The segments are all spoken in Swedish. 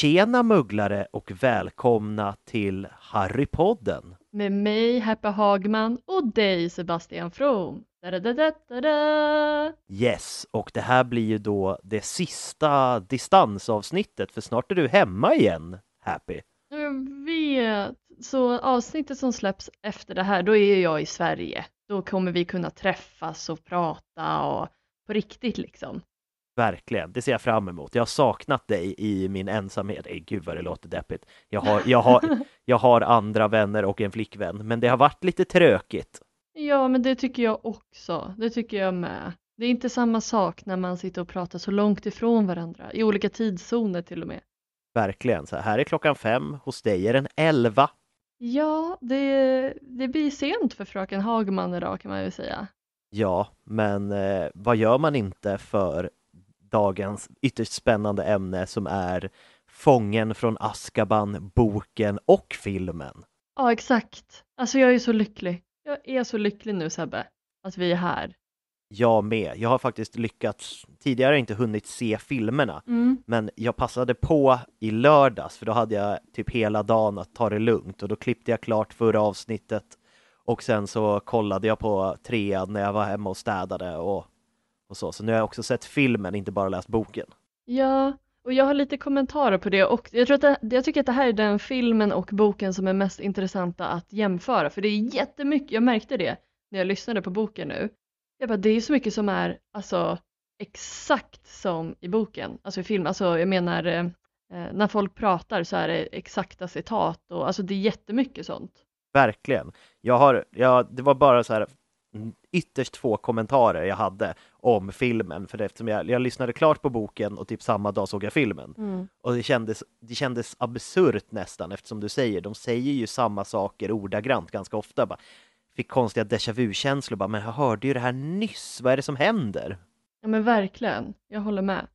Tjena mugglare och välkomna till Harrypodden! Med mig, Happy Hagman och dig, Sebastian From. Yes, och det här blir ju då det sista distansavsnittet för snart är du hemma igen, Happy. Jag vet. Så avsnittet som släpps efter det här, då är jag i Sverige. Då kommer vi kunna träffas och prata och på riktigt liksom. Verkligen, det ser jag fram emot. Jag har saknat dig i min ensamhet. Nej, gud vad det låter deppigt. Jag har, jag, har, jag har andra vänner och en flickvän, men det har varit lite trökigt. Ja, men det tycker jag också. Det tycker jag med. Det är inte samma sak när man sitter och pratar så långt ifrån varandra, i olika tidszoner till och med. Verkligen, så här är klockan fem, hos dig är den elva. Ja, det, det blir sent för fröken Hagman idag kan man ju säga. Ja, men eh, vad gör man inte för dagens ytterst spännande ämne som är Fången från Askaban, boken och filmen. Ja, exakt. Alltså jag är så lycklig. Jag är så lycklig nu Sebbe, att vi är här. Jag med. Jag har faktiskt lyckats, tidigare inte hunnit se filmerna, Mm. men jag passade på i lördags för då hade jag typ hela dagen att ta det lugnt och då klippte jag klart förra avsnittet och sen så kollade jag på trean när jag var hemma och städade och, och så. Så nu har jag också sett filmen, inte bara läst boken. Ja, och jag har lite kommentarer på det och jag, tror att det, jag tycker att det här är den filmen och boken som är mest intressanta att jämföra för det är jättemycket, jag märkte det när jag lyssnade på boken nu. Jag bara, det är så mycket som är alltså exakt som i boken, alltså i film, alltså jag menar eh, eh, när folk pratar så är det exakta citat och alltså det är jättemycket sånt. Verkligen. Jag har, ja, det var bara så här ytterst få kommentarer jag hade om filmen för eftersom jag, jag lyssnade klart på boken och typ samma dag såg jag filmen. Mm. Och det kändes, det kändes absurt nästan eftersom du säger, de säger ju samma saker ordagrant ganska ofta. Bara, fick konstiga déjà vu-känslor, bara, men jag hörde ju det här nyss, vad är det som händer? Ja men verkligen, jag håller med.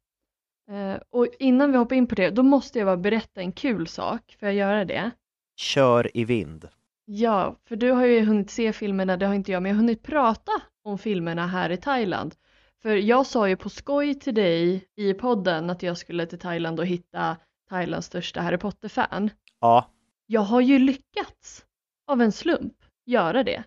Eh, och innan vi hoppar in på det, då måste jag bara berätta en kul sak, får jag göra det? Kör i vind. Ja, för du har ju hunnit se filmerna, det har inte jag, men jag har hunnit prata om filmerna här i Thailand. För jag sa ju på skoj till dig i podden att jag skulle till Thailand och hitta Thailands största Harry Potter-fan. Ja, Jag har ju lyckats, av en slump, göra det.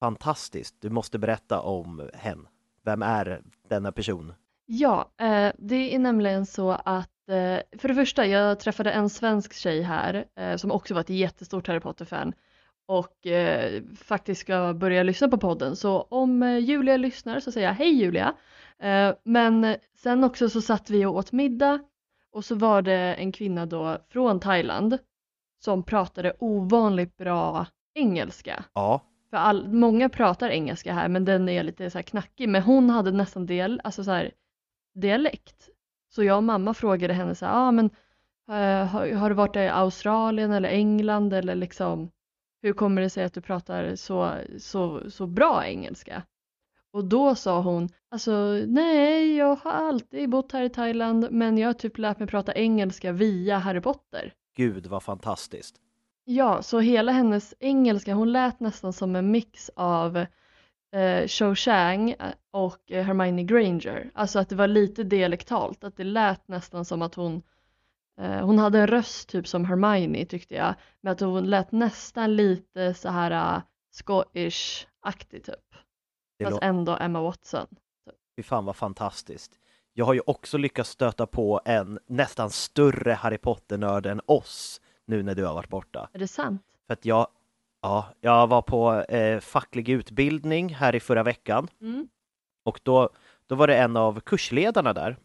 fantastiskt. Du måste berätta om hen. Vem är denna person? Ja, eh, det är nämligen så att eh, för det första, jag träffade en svensk tjej här eh, som också var ett jättestort Harry Potter-fan och eh, faktiskt ska börja lyssna på podden. Så om eh, Julia lyssnar så säger jag hej Julia. Eh, men sen också så satt vi och åt middag och så var det en kvinna då från Thailand som pratade ovanligt bra engelska. Ja, För all, många pratar engelska här men den är lite så här knackig. Men hon hade nästan del, alltså så här, dialekt. Så jag och mamma frågade henne så här, ah, men, uh, har, har, du varit i Australien eller England eller liksom hur kommer det sig att du pratar så, så, så bra engelska? Och då sa hon, alltså nej, jag har alltid bott här i Thailand men jag har typ lärt mig prata engelska via Harry Potter. Gud vad fantastiskt. Ja, så hela hennes engelska, hon lät nästan som en mix av eh, Cho Chang eh, och Hermione Granger. Alltså att det var lite dialektalt, att det lät nästan som att hon hon hade en röst typ som Hermione tyckte jag, men att hon lät nästan lite så här uh, Scottish-aktig typ. Det Fast ändå Emma Watson. Typ. Fy fan vad fantastiskt. Jag har ju också lyckats stöta på en nästan större Harry Potter-nörd än oss nu när du har varit borta. Är det sant? För att jag, ja, jag var på eh, facklig utbildning här i förra veckan mm. och då, då var det en av kursledarna där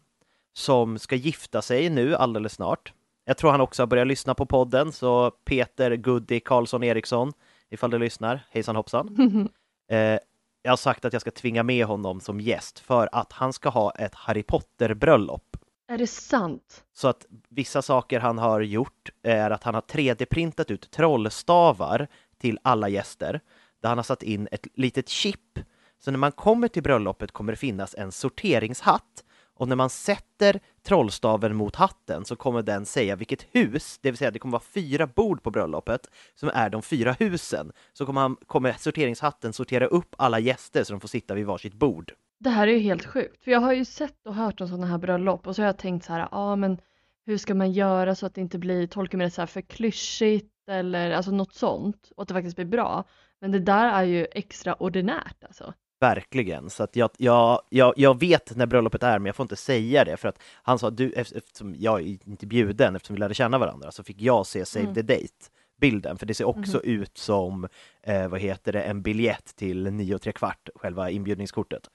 som ska gifta sig nu alldeles snart. Jag tror han också har börjat lyssna på podden, så Peter Goody Karlsson Eriksson, ifall du lyssnar, hejsan hoppsan. eh, jag har sagt att jag ska tvinga med honom som gäst för att han ska ha ett Harry Potter-bröllop. Är det sant? Så att vissa saker han har gjort är att han har 3D-printat ut trollstavar till alla gäster där han har satt in ett litet chip. Så när man kommer till bröllopet kommer det finnas en sorteringshatt och när man sätter trollstaven mot hatten så kommer den säga vilket hus, det vill säga det kommer vara fyra bord på bröllopet som är de fyra husen. Så kommer, han, kommer sorteringshatten sortera upp alla gäster så de får sitta vid varsitt bord. Det här är ju helt sjukt, för jag har ju sett och hört om sådana här bröllop och så har jag tänkt så här, ja ah, men hur ska man göra så att det inte blir, tolkar mig det så här för klyschigt eller alltså något sånt och att det faktiskt blir bra. Men det där är ju extraordinärt alltså. Verkligen, så att jag, jag, jag, jag vet när bröllopet är men jag får inte säga det för att han sa du, eftersom jag är inte bjuden eftersom vi lärde känna varandra så fick jag se Save mm. the Date bilden för det ser också mm. ut som eh, vad heter det, en biljett till nio och tre kvart, själva inbjudningskortet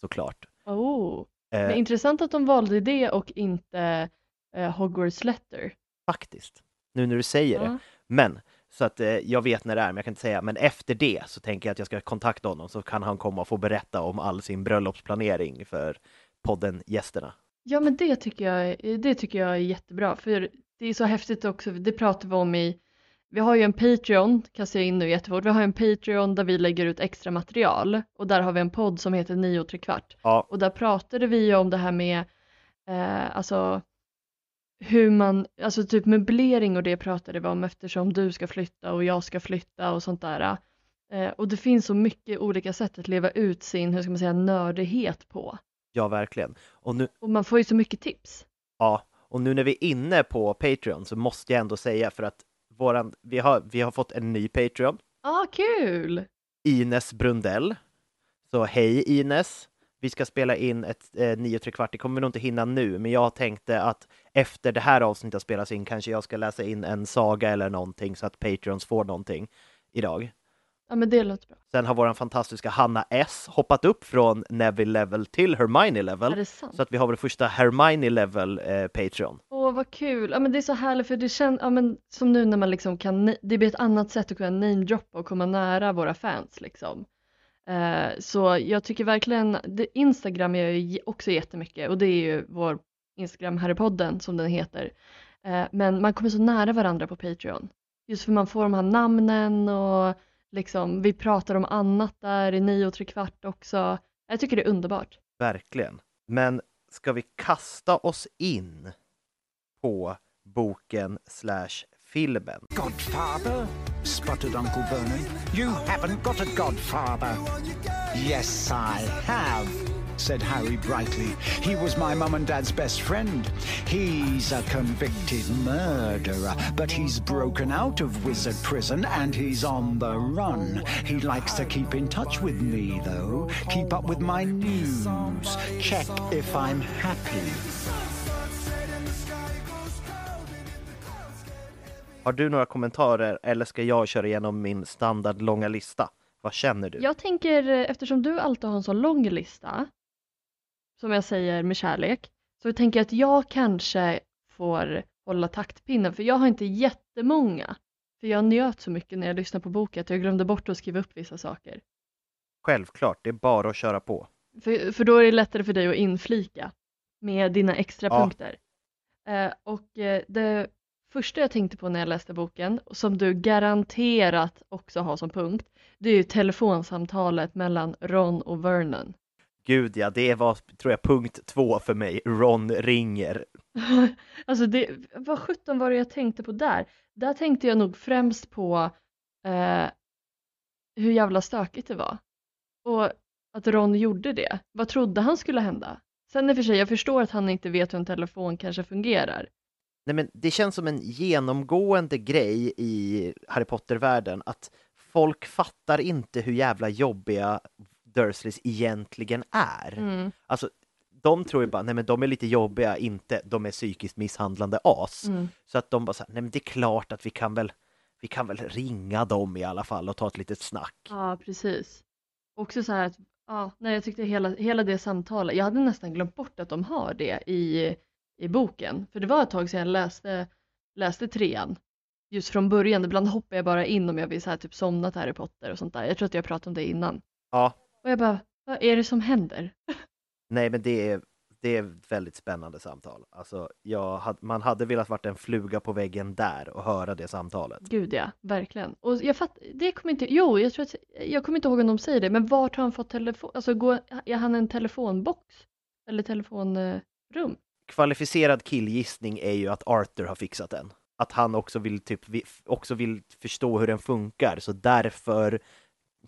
såklart. Oh. Eh, men intressant att de valde det och inte eh, Hogwarts letter. Faktiskt, nu när du säger ja. det. Men så att eh, jag vet när det är, men jag kan inte säga. Men efter det så tänker jag att jag ska kontakta honom så kan han komma och få berätta om all sin bröllopsplanering för podden Gästerna. Ja, men det tycker jag, det tycker jag är jättebra, för det är så häftigt också. Det pratar vi om i vi har ju en Patreon, kastar jag in nu jättefort, vi har en Patreon där vi lägger ut extra material och där har vi en podd som heter 9 och kvart. Ja. Och där pratade vi om det här med eh, alltså hur man, alltså typ möblering och det pratade vi om eftersom du ska flytta och jag ska flytta och sånt där. Eh, och det finns så mycket olika sätt att leva ut sin, hur ska man säga, nördighet på. Ja, verkligen. Och, nu... och man får ju så mycket tips. Ja, och nu när vi är inne på Patreon så måste jag ändå säga för att våran, vi, har, vi har fått en ny Patreon. Ah, kul! Ines Brundell. Så hej Ines! Vi ska spela in ett eh, 9 3 kvart, det kommer vi nog inte hinna nu, men jag tänkte att efter det här avsnittet spelas in kanske jag ska läsa in en saga eller någonting så att Patreons får någonting idag. Ja men det låter bra. Sen har vår fantastiska Hanna S hoppat upp från Neville level till Hermione level. Är det sant? Så att vi har vår första Hermione level eh, Patreon. Åh vad kul! Ja men det är så härligt för det känns, ja men som nu när man liksom kan, det blir ett annat sätt att kunna namedroppa och komma nära våra fans liksom. Eh, så jag tycker verkligen, det, Instagram gör ju också jättemycket och det är ju vår Instagram Harrypodden som den heter. Eh, men man kommer så nära varandra på Patreon. Just för man får de här namnen och liksom, vi pratar om annat där i nio och tre kvart också. Jag tycker det är underbart. Verkligen. Men ska vi kasta oss in på boken slash filmen? Godfather? sputtered Uncle Vernon. You haven't got a godfather. Yes, I have. said Harry brightly. He was my mum and dad's best friend. He's a convicted murderer, but he's broken out of wizard prison and he's on the run. He likes to keep in touch with me, though, keep up with my news, check if I'm happy. Har du några kommentarer eller ska jag köra igenom min standard långa lista? Vad känner du? Jag tänker, eftersom du alltid har en så lång lista, som jag säger med kärlek, så tänker jag att jag kanske får hålla taktpinnen för jag har inte jättemånga För jag njöt så mycket när jag lyssnade på boken att jag glömde bort att skriva upp vissa saker. Självklart, det är bara att köra på. För, för då är det lättare för dig att inflika med dina extra Ja. punkter. Eh, och eh, det första jag tänkte på när jag läste boken, och som du garanterat också har som punkt, det är ju telefonsamtalet mellan Ron och Vernon. Gud ja, det var tror jag punkt två för mig. Ron ringer. alltså det, vad sjutton var det jag tänkte på där? Där tänkte jag nog främst på eh, hur jävla stökigt det var. Och att Ron gjorde det. Vad trodde han skulle hända? Sen i och för sig, jag förstår att han inte vet hur en telefon kanske fungerar. Nej men det känns som en genomgående grej i Harry Potter-världen att folk fattar inte hur jävla jobbiga Dursleys egentligen är. Mm. Alltså, de tror ju bara, nej men de är lite jobbiga, inte de är psykiskt misshandlande as. Mm. Så att de bara säger, nej men det är klart att vi kan väl, vi kan väl ringa dem i alla fall och ta ett litet snack. Ja, precis. Också så här att, ja, nej, jag tyckte hela, hela det samtalet, jag hade nästan glömt bort att de har det i, i boken. För det var ett tag sedan jag läste, läste trean. Just från början, ibland hoppar jag bara in om jag vill så här, typ somna till Harry Potter och sånt där. Jag tror att jag pratade om det innan. Ja, Och jag bara, vad är det som händer? nej men det är, det är ett väldigt spännande samtal. Alltså, jag man hade velat varit en fluga på väggen där och höra det samtalet. Gud ja, verkligen. Och jag fattar, det kommer inte, jo, jag tror att, jag kommer inte ihåg om de säger det, men vart har han fått telefon, alltså går, är han en telefonbox? Eller telefonrum? Kvalificerad killgissning är ju att Arthur har fixat den. Att han också vill, typ, också vill förstå hur den funkar, så därför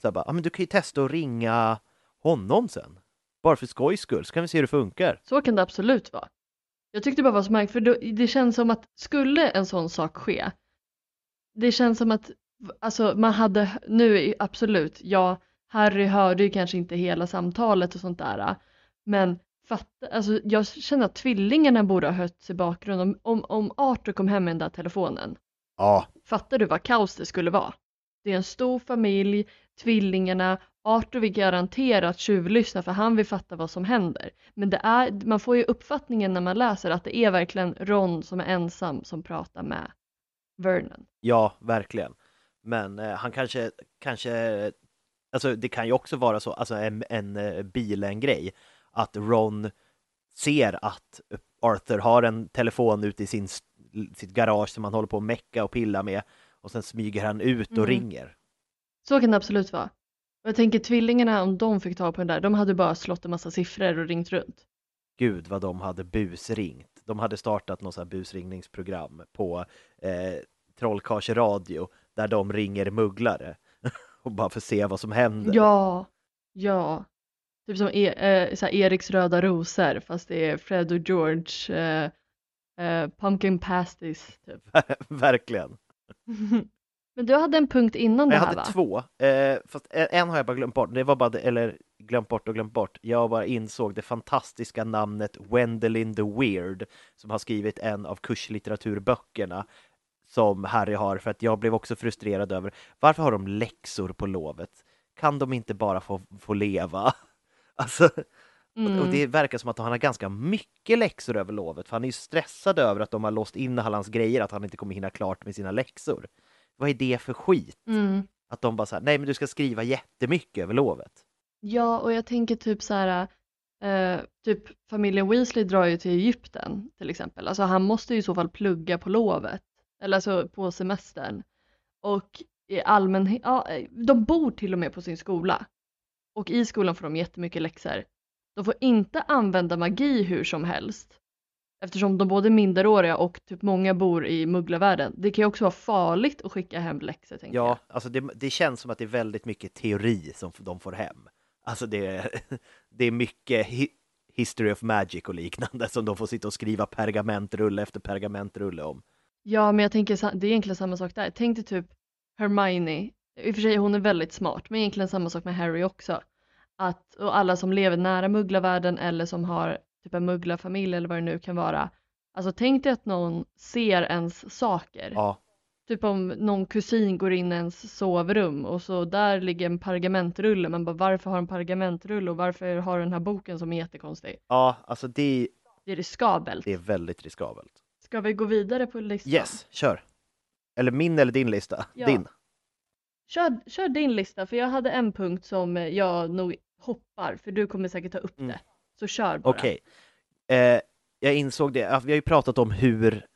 så här bara, ah, men du kan ju testa att ringa honom sen. Bara för skojs skull, så kan vi se hur det funkar. Så kan det absolut vara. Jag tyckte det bara var så märkligt, för då, det känns som att skulle en sån sak ske, det känns som att alltså, man hade, nu absolut, ja, Harry hörde ju kanske inte hela samtalet och sånt där, men fatta, alltså, jag känner att tvillingarna borde ha hörts i bakgrunden. Om, om, Arthur kom hem med den där telefonen, Ja, fattar du vad kaos det skulle vara? Det är en stor familj, tvillingarna, Arthur vill garanterat tjuvlyssna för han vill fatta vad som händer. Men det är, man får ju uppfattningen när man läser att det är verkligen Ron som är ensam som pratar med Vernon. ja, verkligen. Men eh, han kanske, kanske, alltså det kan ju också vara så, alltså en, en eh, bilen-grej, att Ron ser att Arthur har en telefon ute i sin, sitt garage som han håller på att mecka och pilla med och sen smyger han ut och Mm. ringer. Så kan det absolut vara. Och jag tänker tvillingarna, om de fick tag på den där, de hade bara slått en massa siffror och ringt runt. Gud vad de hade busringt. De hade startat något busringningsprogram på eh, Trollkarls radio där de ringer mugglare och bara för att se vad som händer. Ja, ja. Typ som e eh, här Eriks röda rosor fast det är Fred och George eh, eh, Pumpkin Pasties typ. Verkligen. Men du hade en punkt innan det Jag här hade va? två, eh, fast en har jag bara glömt bort. Det var bara, det, eller glömt bort och glömt bort. Jag bara insåg det fantastiska namnet Wendelin the Weird som har skrivit en av kurslitteraturböckerna som Harry har för att jag blev också frustrerad över varför har de läxor på lovet? Kan de inte bara få, få leva? Alltså, och- och Mm. det verkar som att han har ganska mycket läxor över lovet för han är ju stressad över att de har låst in alla hans grejer, att han inte kommer hinna klart med sina läxor. Vad är det för skit? Mm. Att de bara säger nej men du ska skriva jättemycket över lovet. Ja, och jag tänker typ så här, eh, typ familjen Weasley drar ju till Egypten till exempel. Alltså han måste ju i så fall plugga på lovet, eller alltså på semestern. Och i allmänhet, ja, eh, de bor till och med på sin skola. Och i skolan får de jättemycket läxor. De får inte använda magi hur som helst. Eftersom de både är minderåriga och typ många bor i mugglarvärlden. Det kan ju också vara farligt att skicka hem läxor tänker jag. Ja, alltså det, det känns som att det är väldigt mycket teori som de får hem. Alltså det, är- det är mycket hi, History of Magic och liknande som de får sitta och skriva pergamentrulle efter pergamentrulle om. Ja, men jag tänker det är egentligen samma sak där. Tänk dig typ Hermione. I och för sig hon är väldigt smart, men egentligen samma sak med Harry också. Att, och alla som lever nära mugglarvärlden eller som har typ en mugglarfamilj eller vad det nu kan vara. Alltså tänk dig att någon ser ens saker. Ja, Typ om någon kusin går in i ens sovrum och så där ligger en pergamentrulle. Man bara varför har en pergamentrulle och varför har den här boken som är jättekonstig? ja alltså det, Det är riskabelt. det är väldigt riskabelt. Ska vi gå vidare på listan? Yes, kör! Eller min eller din lista? Ja. Din? Kör, kör din lista för jag hade en punkt som eh, jag nog hoppar för du kommer säkert ta upp Mm. det. Så kör bara. Okej. Eh, jag insåg det, vi har ju pratat om hur,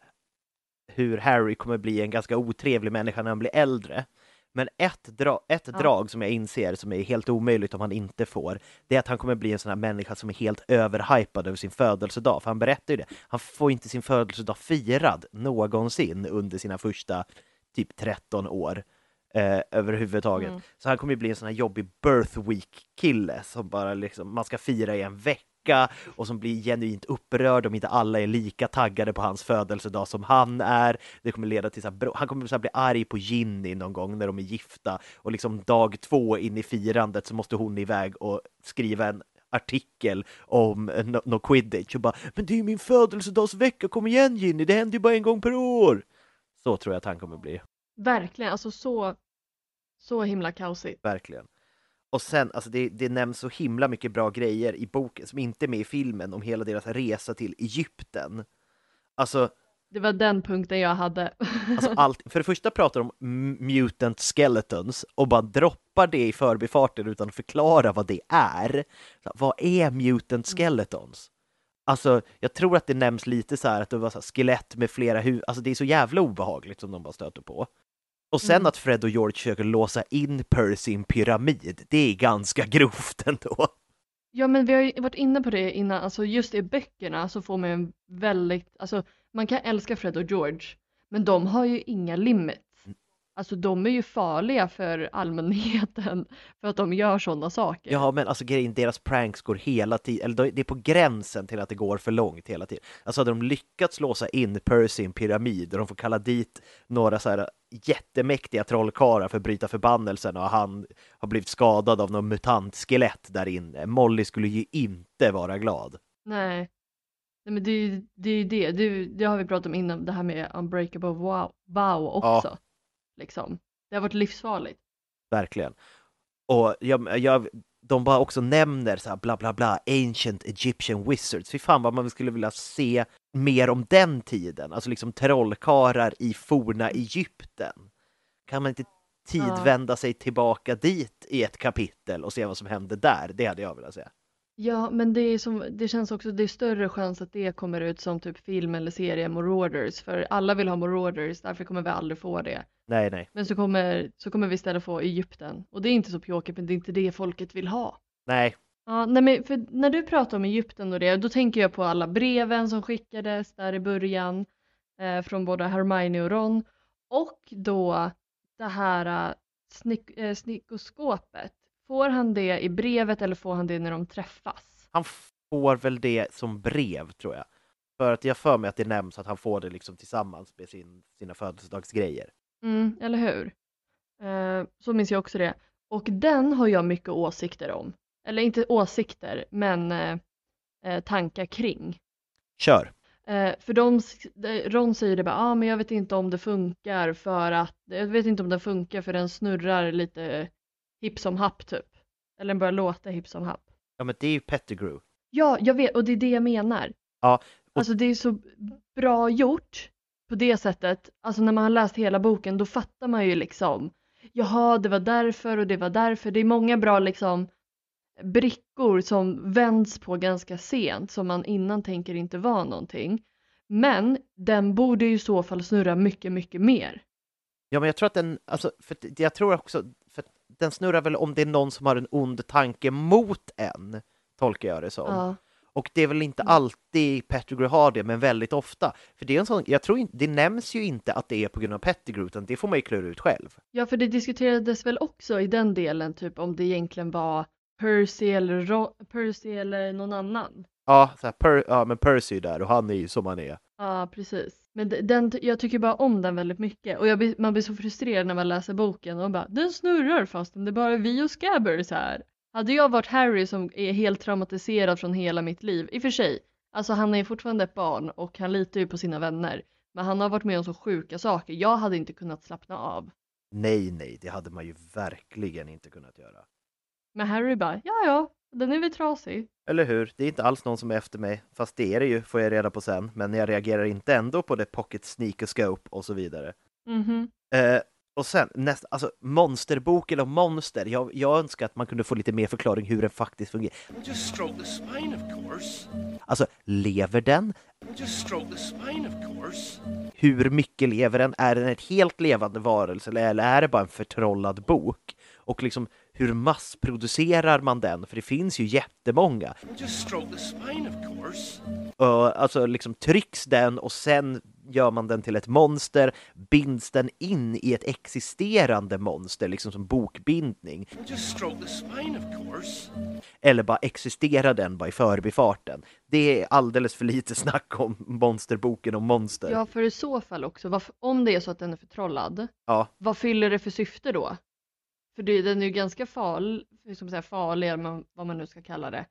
hur Harry kommer bli en ganska otrevlig människa när han blir äldre. Men ett, dra ett Ja. drag som jag inser som är helt omöjligt om han inte får, det är att han kommer bli en sån här människa som är helt överhypad över sin födelsedag. För han berättar ju det, han får inte sin födelsedag firad någonsin under sina första typ 13 år eh, överhuvudtaget. Mm. Så han kommer ju bli en sån här jobbig birth week-kille som bara liksom, man ska fira i en vecka och som blir genuint upprörd om inte alla är lika taggade på hans födelsedag som han är. Det kommer leda till så här, han kommer så bli arg på Ginny någon gång när de är gifta och liksom dag två in i firandet så måste hon iväg och skriva en artikel om no, no quidditch och bara Men det är ju min födelsedagsvecka, kom igen Ginny, det händer ju bara en gång per år! Så tror jag att han kommer bli. Verkligen, alltså så, så himla kaosigt. Verkligen. Och sen, alltså det, det nämns så himla mycket bra grejer i boken som inte är med i filmen om hela deras resa till Egypten. Alltså, Det var den punkten jag hade. alltså allt, för det första pratar de om mutant skeletons och bara droppar det i förbifarten utan att förklara vad det är. Så, vad är mutant skeletons? Alltså, jag tror att det nämns lite så här att det var så skelett med flera huvud, alltså det är så jävla obehagligt som de bara stöter på. Och sen Mm. att Fred och George försöker låsa in Percy i en pyramid, det är ganska grovt ändå. Ja men vi har ju varit inne på det innan, alltså just i böckerna så får man ju en väldigt, alltså man kan älska Fred och George men de har ju inga limits. Alltså de är ju farliga för allmänheten för att de gör sådana saker. Ja, men alltså grejen, deras pranks går hela tiden, eller det är på gränsen till att det går för långt hela tiden. Alltså hade de lyckats låsa in Percy i en pyramid och de får kalla dit några så här jättemäktiga trollkarlar för att bryta förbannelsen och han har blivit skadad av någon mutantskelett där inne. Molly skulle ju inte vara glad. Nej. Nej men det är ju det, är det. det, det har vi pratat om innan, det här med unbreakable wow, vow också. Liksom. Det har varit livsfarligt. Verkligen. Och jag, jag, de bara också nämner så här bla bla bla, ancient Egyptian wizards. Fy fan vad man skulle vilja se mer om den tiden, alltså liksom trollkarlar i forna Egypten. Kan man inte tidvända sig tillbaka dit i ett kapitel och se vad som hände där? Det hade jag velat säga. Ja, men det, är som, det känns också, det är större chans att det kommer ut som typ film eller serie Marauders, för alla vill ha Marauders, därför kommer vi aldrig få det. Nej, nej, Men så kommer, så kommer vi istället få Egypten, och det är inte så pjåkigt, men det är inte det folket vill ha. nej, Ja, nej men för när du pratar om Egypten och det, då tänker jag på alla breven som skickades där i början eh, från både Hermione och Ron och då det här eh, snick, eh, snikoskopet. Får han det i brevet eller får han det när de träffas? han får väl det som brev tror jag. För att jag för mig att det nämns att han får det liksom tillsammans med sin, sina födelsedagsgrejer. Mm, eller hur? Eh, så minns jag också det. Och den har jag mycket åsikter om. Eller inte åsikter, men eh, eh, tankar kring. Kör! Eh, för de, de- Ron säger det bara, ah, men jag vet inte om det funkar för att, jag vet inte om den funkar för den snurrar lite hipp som happ typ. Eller den börjar låta hipp som happ. Ja, men det är ju Pettigrew. Ja, jag vet, och det är det jag menar. Ja, och- Alltså det är så bra gjort på det sättet. Alltså när man har läst hela boken då fattar man ju liksom, jaha det var därför och det var därför. Det är många bra liksom brickor som vänds på ganska sent som man innan tänker inte var någonting. Men den borde ju i så fall snurra mycket, mycket mer. Ja, men jag tror att den, alltså, för jag tror också, den snurrar väl om det är någon som har en ond tanke mot en, tolkar jag det som. Ja. Och det är väl inte alltid Pettigrew har det, men väldigt ofta. För det är en sån, jag tror inte, det nämns ju inte att det är på grund av Pettigrew, utan det får man ju klura ut själv. ja, för det diskuterades väl också i den delen typ om det egentligen var Percy eller, Ro- Percy eller någon annan. Ja, så här, per, ja men Percy är där och han är ju som han är. Ja, precis. Men de- den, jag tycker bara om den väldigt mycket och jag man blir så frustrerad när man läser boken och bara den snurrar fastän det bara är vi och Scabbers här. Hade jag varit Harry som är helt traumatiserad från hela mitt liv, i och för sig, alltså han är fortfarande ett barn och han litar ju på sina vänner, men han har varit med om så sjuka saker, jag hade inte kunnat slappna av. Nej, nej, det hade man ju verkligen inte kunnat göra. Men Harry bara, ja ja, den är väl trasig. Eller hur? Det är inte alls någon som är efter mig, fast det är det ju, får jag reda på sen. Men jag reagerar inte ändå på det pocket sneakerscope och så vidare. Mhm. Eh, och sen nästa, alltså monsterboken om monster, jag, jag önskar att man kunde få lite mer förklaring hur den faktiskt fungerar. Just stroke the spine, of course. Alltså, lever den? Just stroke the spine, of course. Hur mycket lever den? Är den ett helt levande varelse eller är det bara en förtrollad bok? Och liksom, hur massproducerar man den? För det finns ju jättemånga. Just stroke the spine, of course. Och alltså liksom trycks den och sen gör man den till ett monster, binds den in i ett existerande monster, liksom som bokbindning. Just stroke the spine. Eller bara existerar den bara i förbifarten. Det är alldeles för lite snack om monsterboken om monster. Ja, för i så fall också, om det är så att den är förtrollad, Ja. vad fyller det för syfte då? För det, den är ju ganska farlig, man säga, farlig, eller vad man nu ska kalla det.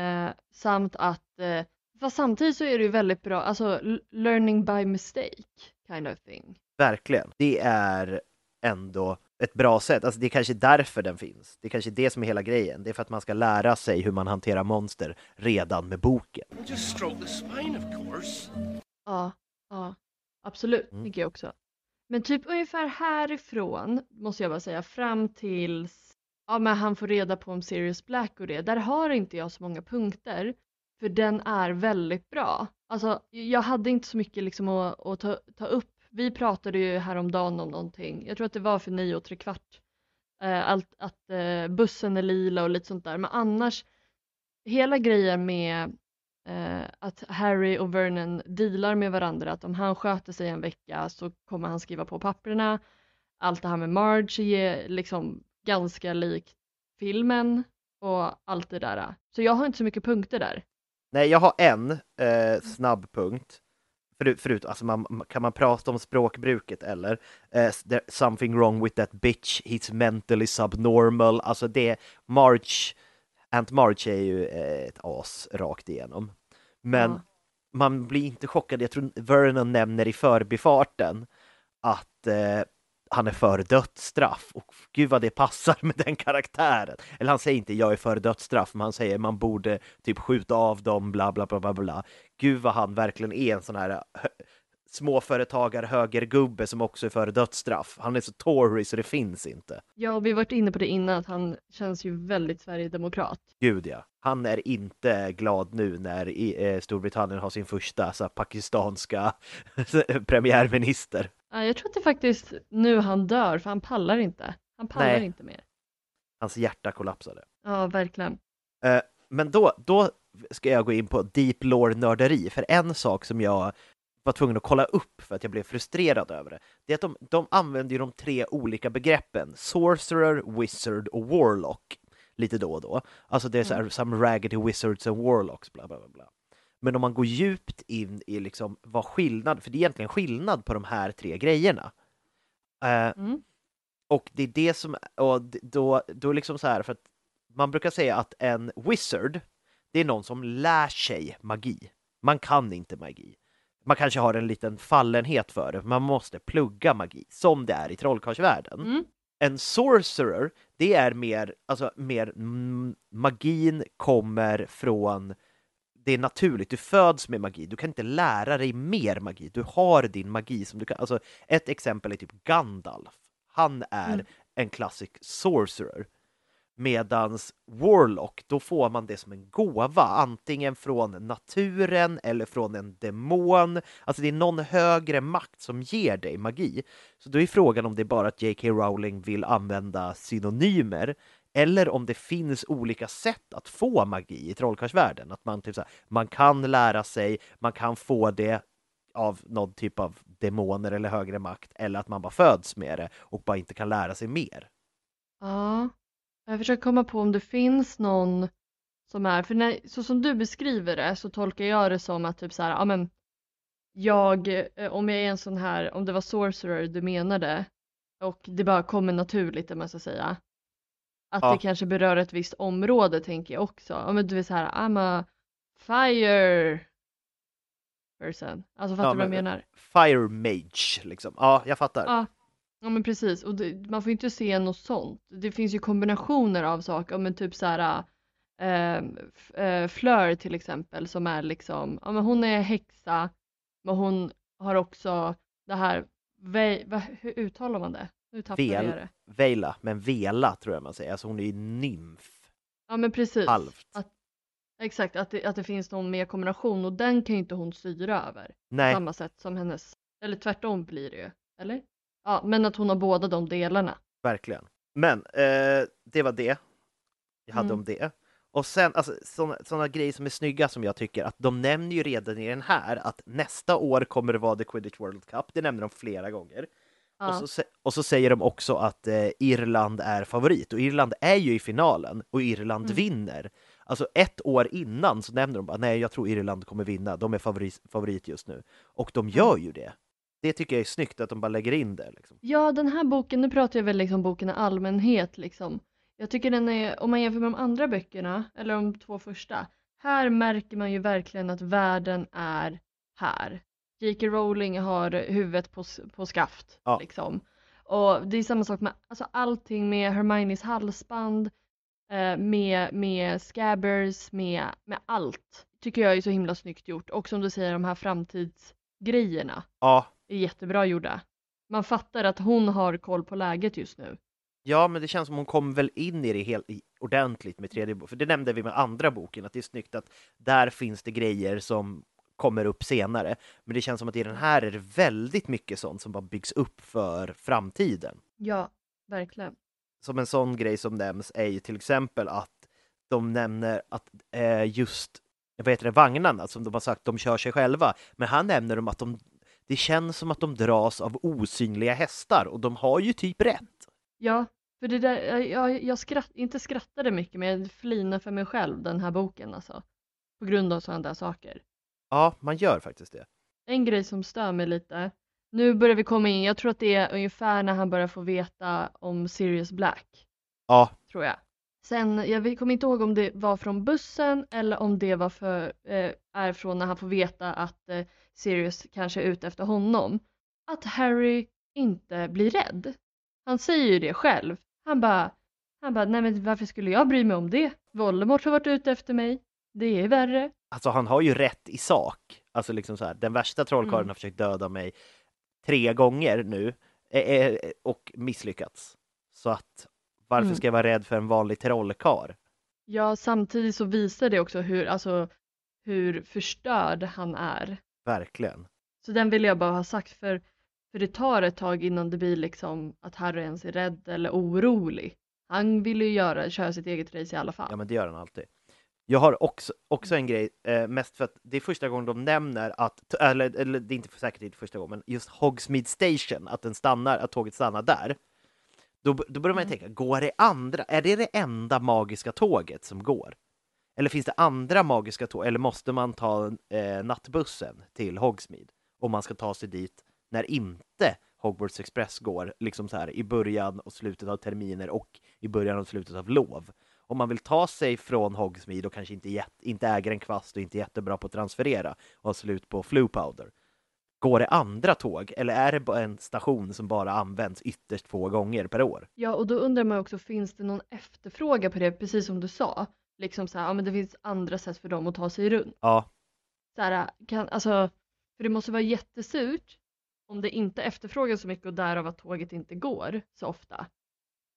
Eh, samt att, eh, fast samtidigt så är det ju väldigt bra, alltså learning by mistake kind of thing. Verkligen. Det är ändå ett bra sätt. Alltså det är kanske därför den finns. Det är kanske det som är hela grejen. Det är för att man ska lära sig hur man hanterar monster redan med boken. Just stroke the spine, of course. Ja, ja, absolut, Mm. tycker jag också. Men typ ungefär härifrån, måste jag bara säga, fram tills ja, men han får reda på om Sirius Black och det, där har inte jag så många punkter, för den är väldigt bra. Alltså, jag hade inte så mycket liksom att, att ta, ta upp. Vi pratade ju häromdagen om någonting, jag tror att det var för nio och tre kvart, eh, allt, att eh, bussen är lila och lite sånt där, men annars, hela grejen med eh, att Harry och Vernon dealar med varandra, att om han sköter sig en vecka så kommer han skriva på papperna. Allt det här med Marge är liksom ganska likt filmen och allt det där. Så jag har inte så mycket punkter där. Nej, jag har en eh, snabb punkt. Förut, förut alltså man, kan man prata om språkbruket eller? Eh, something wrong with that bitch, he's mentally subnormal. Alltså det, March, Aunt March är ju eh, ett as rakt igenom. Men Ja. man blir inte chockad, jag tror Vernon nämner i förbifarten att eh, han är för dödsstraff och gud vad det passar med den karaktären. Eller han säger inte jag är för dödsstraff, men han säger man borde typ skjuta av dem, bla bla bla bla bla. Gud vad han verkligen är en sån här hö- småföretagar högergubbe som också är för dödsstraff. Han är så Tory så det finns inte. Ja, och vi har varit inne på det innan att han känns ju väldigt Sverigedemokrat. Gud ja. Han är inte glad nu när i, eh, Storbritannien har sin första så här, pakistanska premiärminister. Ja, jag tror att det är faktiskt nu han dör, för han pallar inte. Han pallar Nej. inte mer. Hans hjärta kollapsade. Ja, verkligen. Eh, Men då, då ska jag gå in på deep lore-nörderi, för en sak som jag var tvungen att kolla upp för att jag blev frustrerad över det, det är att de, de använder ju de tre olika begreppen Sorcerer, Wizard och Warlock lite då och då. Alltså det är så här, some raggedy wizards and warlocks, bla bla bla. Men om man går djupt in i liksom vad skillnad, för det är egentligen skillnad på de här tre grejerna. Eh, Mm. och det är det som, och då, då liksom så här, för att man brukar säga att en wizard, det är någon som lär sig magi. Man kan inte magi. Man kanske har en liten fallenhet för det, man måste plugga magi, som det är i trollkarlsvärlden. Mm. En sorcerer, det är mer, alltså mer, magin kommer från, det är naturligt, du föds med magi, du kan inte lära dig mer magi, du har din magi som du kan, alltså ett exempel är typ Gandalf, han är Mm. en classic sorcerer. Medans Warlock, då får man det som en gåva, antingen från naturen eller från en demon. Alltså det är någon högre makt som ger dig magi. Så då är frågan om det är bara att J.K. Rowling vill använda synonymer eller om det finns olika sätt att få magi i trollkarlsvärlden. Att man, typ så här, man kan lära sig, man kan få det av någon typ av demoner eller högre makt eller att man bara föds med det och bara inte kan lära sig mer. Ja, jag försöker komma på om det finns någon som är, för när, så som du beskriver det så tolkar jag det som att typ så här, ja men jag, eh, om jag är en sån här, om det var sorcerer du menade och det bara kommer naturligt om man ska säga. Att Ja. det kanske berör ett visst område tänker jag också. Ja men du är så här, I'm a fire person. Alltså fattar Ja, du vad jag men- menar? Fire Mage, liksom. Ja, jag fattar. Ja, ja men precis. Och det, man får inte se något sånt. Det finns ju kombinationer av saker, men typ så här äh, äh, Fleur till exempel som är liksom, ja men hon är häxa, men hon har också det här Ve, va, hur uttalar man det? Nu tappade jag Vel, det. Veila, men Vela tror jag man säger. Alltså hon är ju nymf. Ja men precis. Halvt. Att, exakt, att det, att det finns någon mer kombination och den kan ju inte hon styra över. På Nej, samma sätt som hennes, eller tvärtom blir det ju. Eller? Ja, men att hon har båda de delarna. verkligen. Men eh, det var det jag hade Mm. om det. Och sen, alltså sådana grejer som är snygga som jag tycker, att de nämner ju redan i den här att nästa år kommer det vara The Quidditch World Cup. Det nämner de flera gånger. Ja. Och, så, och så säger de också att eh, Irland är favorit och Irland är ju i finalen och Irland Mm. vinner. Alltså ett år innan så nämner de bara nej, jag tror Irland kommer vinna. De är favorit, favorit just nu och de gör ju det. Det tycker jag är snyggt att de bara lägger in det. Liksom. Ja, den här boken, nu pratar jag väl liksom boken i allmänhet liksom. Jag tycker den är, om man jämför med de andra böckerna, eller de två första, här märker man ju verkligen att världen är här. J.K. Rowling har huvudet på, på skaft Ja. liksom. Och det är samma sak med alltså allting med Hermiones halsband, eh, med, med scabbers, med, med allt. Tycker jag är så himla snyggt gjort. Och som du säger, de här framtidsgrejerna Ja, är jättebra gjorda. Man fattar att hon har koll på läget just nu. Ja, men det känns som hon kom väl in i det helt i, ordentligt med tredje boken. För det nämnde vi med andra boken, att det är snyggt att där finns det grejer som kommer upp senare. Men det känns som att i den här är det väldigt mycket sånt som bara byggs upp för framtiden. Ja, verkligen. Som en sån grej som nämns är ju till exempel att de nämner att eh, just vad heter det, vagnarna som de har sagt, de kör sig själva. Men här nämner de att de, det känns som att de dras av osynliga hästar och de har ju typ rätt. Ja, för det där, jag, jag, jag skratt, inte skrattade mycket men jag flinade för mig själv den här boken alltså. På grund av sådana där saker. Ja, man gör faktiskt det. En grej som stör mig lite, nu börjar vi komma in, jag tror att det är ungefär när han börjar få veta om Sirius Black, Ja, tror jag. Sen, jag kommer inte ihåg om det var från bussen eller om det var för, eh, är från när han får veta att eh, Sirius kanske är ute efter honom. Att Harry inte blir rädd. Han säger ju det själv. Han bara, han bara, nej men varför skulle jag bry mig om det? Voldemort har varit ute efter mig. Det är värre. alltså han har ju rätt i sak. Alltså liksom så här, den värsta trollkarlen Mm. har försökt döda mig tre gånger nu eh, eh, och misslyckats. Så att varför Mm. ska jag vara rädd för en vanlig trollkarl? Ja, samtidigt så visar det också hur, alltså, hur förstörd han är. Verkligen. Så den vill jag bara ha sagt för, för det tar ett tag innan det blir liksom att Harry ens är rädd eller orolig. Han vill ju göra, köra sitt eget race i alla fall. Ja, men det gör han alltid. Jag har också, också en grej, eh, mest för att det är första gången de nämner att, eller, eller det är inte säkert inte första gången, men just Hogsmeade Station, att den stannar, att tåget stannar där. Då, då börjar man ju tänka, går det andra, är det det enda magiska tåget som går? Eller finns det andra magiska tåg, eller måste man ta eh, nattbussen till Hogsmeade om man ska ta sig dit när inte Hogwarts Express går, liksom så här i början och slutet av terminer och i början och slutet av lov. Om man vill ta sig från Hogsmeade och kanske inte, jätt, inte äger en kvast och inte är jättebra på att transferera och har slut på Flupowder. Går det andra tåg eller är det bara en station som bara används ytterst få gånger per år? Ja, och då undrar man också, finns det någon efterfrågan på det, precis som du sa? Liksom så här, ja men det finns andra sätt för dem att ta sig runt. Ja, Så här, kan, alltså, för det måste vara jättesurt om det inte efterfrågas så mycket och därav att tåget inte går så ofta.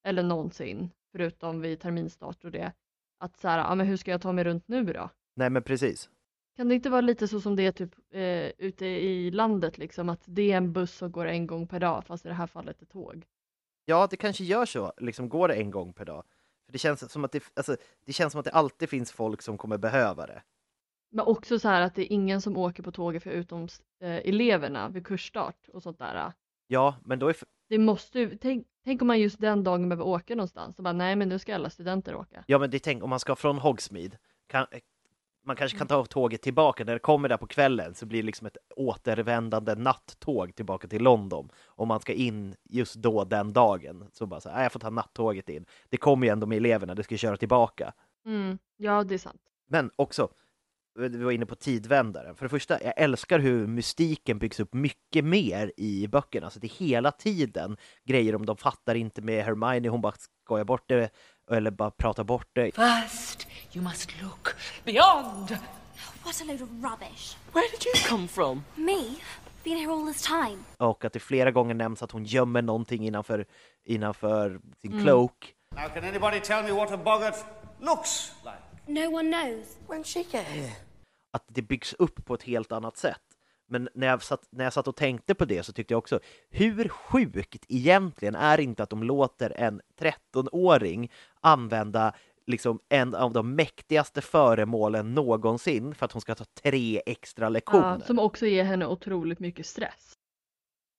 Eller någonsin, förutom vid terminstart och det. Att så här, ja men hur ska jag ta mig runt nu då? nej men precis. Kan det inte vara lite så som det är typ eh, ute i landet liksom, att det är en buss som går en gång per dag, fast i det här fallet ett tåg? Ja, det kanske gör så, liksom går det en gång per dag. För det känns som att det, alltså, det känns som att det alltid finns folk som kommer behöva det. Men också så här att det är ingen som åker på tåget förutom eh, eleverna vid kursstart och sånt där. Ja, men då är, Det måste ju, tänk, tänk om man just den dagen behöver åka någonstans och bara nej men nu ska alla studenter åka. Ja men det tänk om man ska från Hogsmeade, kan, man kanske kan ta tåget tillbaka, när det kommer där på kvällen så blir det liksom ett återvändande nattåg tillbaka till London. Om man ska in just då den dagen, så bara så här, "Nej, jag får ta nattåget in. Det kommer ju ändå med eleverna, det ska köra tillbaka. Mm, ja det är sant. Men också, vi var inne på tidvändaren. För det första, jag älskar hur mystiken byggs upp mycket mer i böckerna. Så det är hela tiden grejer om de fattar inte med Hermione, hon bara skojar bort det eller bara pratar bort det. First, you must look beyond. What a load of rubbish. Where did you come from? Me? Been here all this time. och att det flera gånger nämns att hon gömmer någonting innanför, innanför sin Mm. cloak. Now, can anybody tell me what a boggart looks like? No one knows. When she get here? Att det byggs upp på ett helt annat sätt. Men när jag, satt, när jag satt och tänkte på det så tyckte jag också, hur sjukt egentligen är inte att de låter en 13-åring använda liksom en av de mäktigaste föremålen någonsin för att hon ska ta tre extra lektioner. Ja, som också ger henne otroligt mycket stress.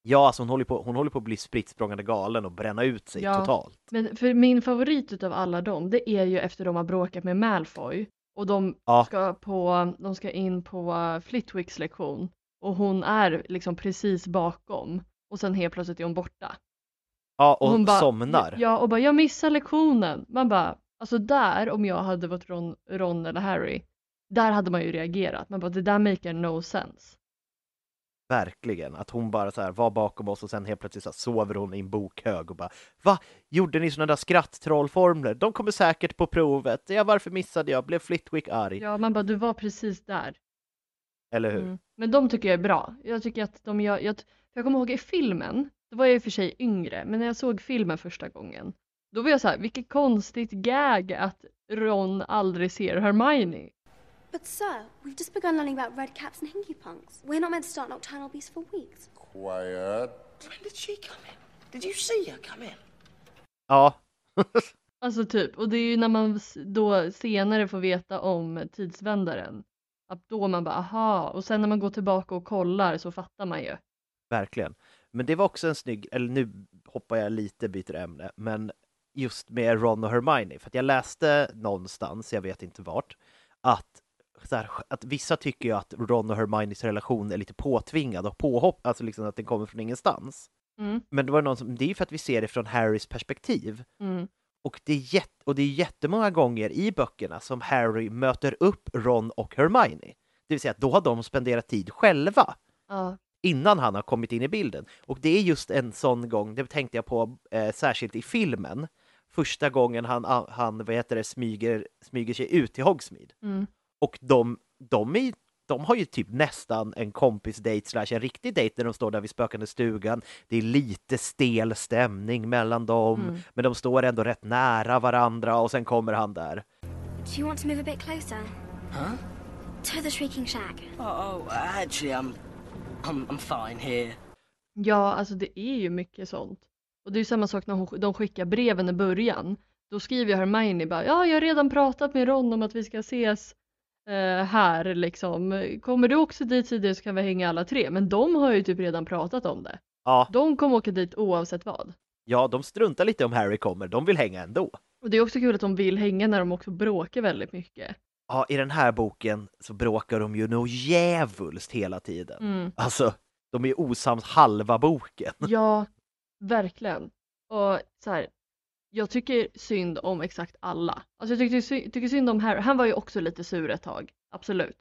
Ja, alltså hon håller på, hon håller på att bli spritt galen och bränna ut sig Ja. totalt. Men för min favorit utav alla dem, det är ju efter de har bråkat med Malfoy och de Ja. ska, på, de ska in på Flitwicks lektion och hon är liksom precis bakom och sen helt plötsligt är hon borta. Ja, och hon bara, somnar. Ja, och bara jag missar lektionen. Man bara, alltså där om jag hade varit Ron, Ron eller Harry, där hade man ju reagerat. Man bara, det där maker no sense. Verkligen, att hon bara så här var bakom oss och sen helt plötsligt så sover hon i en bokhög och bara Va? Gjorde ni såna där skratttrollformler? De kommer säkert på provet. Ja, varför missade jag? Blev Flitwick arg? Ja, man bara, du var precis där. Eller hur? Mm. Men de tycker jag är bra. Jag tycker att de gör, jag, för jag kommer ihåg i filmen, då var jag i och för sig yngre, men när jag såg filmen första gången, då var jag så här, vilket konstigt gag att Ron aldrig ser Hermione. But sir, we've just begun learning about red caps and hinky punks. We're not meant to start nocturnal beasts for weeks. Quiet. When did she come in? Did you see her come in? Ja, Alltså typ, och det är ju när man då senare får veta om tidsvändaren, att då man bara aha, och sen när man går tillbaka och kollar så fattar man ju. verkligen. Men det var också en snygg, eller nu hoppar jag lite, byter ämne, men just med Ron och Hermione, för att jag läste någonstans, jag vet inte vart, att, så här, att vissa tycker ju att Ron och Hermiones relation är lite påtvingad och påhopp, alltså liksom att den kommer från ingenstans. Mm. Men det var någon som, det är ju för att vi ser det från Harrys perspektiv. Mm. Och det, är jätt, och det är jättemånga gånger i böckerna som Harry möter upp Ron och Hermione. Det vill säga att då har de spenderat tid själva Ja, innan han har kommit in i bilden. Och det är just en sån gång, det tänkte jag på eh, särskilt i filmen, första gången han, han vad heter det, smyger, smyger sig ut till Hogsmeade. mm. Och de, de, är, de har ju typ nästan en kompisdejt slash en riktig dejt när de står där vid spökande stugan. Det är lite stel stämning mellan dem, Mm. men de står ändå rätt nära varandra och sen kommer han där. Do you want to move a bit closer? Huh? To the shrieking shack. Oh, oh actually, I'm, I'm, I'm fine here. Ja, alltså det är ju mycket sånt. Och det är ju samma sak när hon, de skickar breven i början. Då skriver Hermione bara, ja jag har redan pratat med Ron om att vi ska ses här liksom. Kommer du också dit tidigare så kan vi hänga alla tre. Men de har ju typ redan pratat om det. Ja, De kommer åka dit oavsett vad. ja, de struntar lite om Harry kommer, de vill hänga ändå. Och det är också kul att de vill hänga när de också bråkar väldigt mycket. Ja, i den här boken så bråkar de ju nog djävulskt hela tiden. Mm. Alltså, de är osams halva boken. Ja, verkligen. Och så här, jag tycker synd om exakt alla. Alltså jag tycker, tycker synd om Harry. Han var ju också lite sur ett tag, absolut.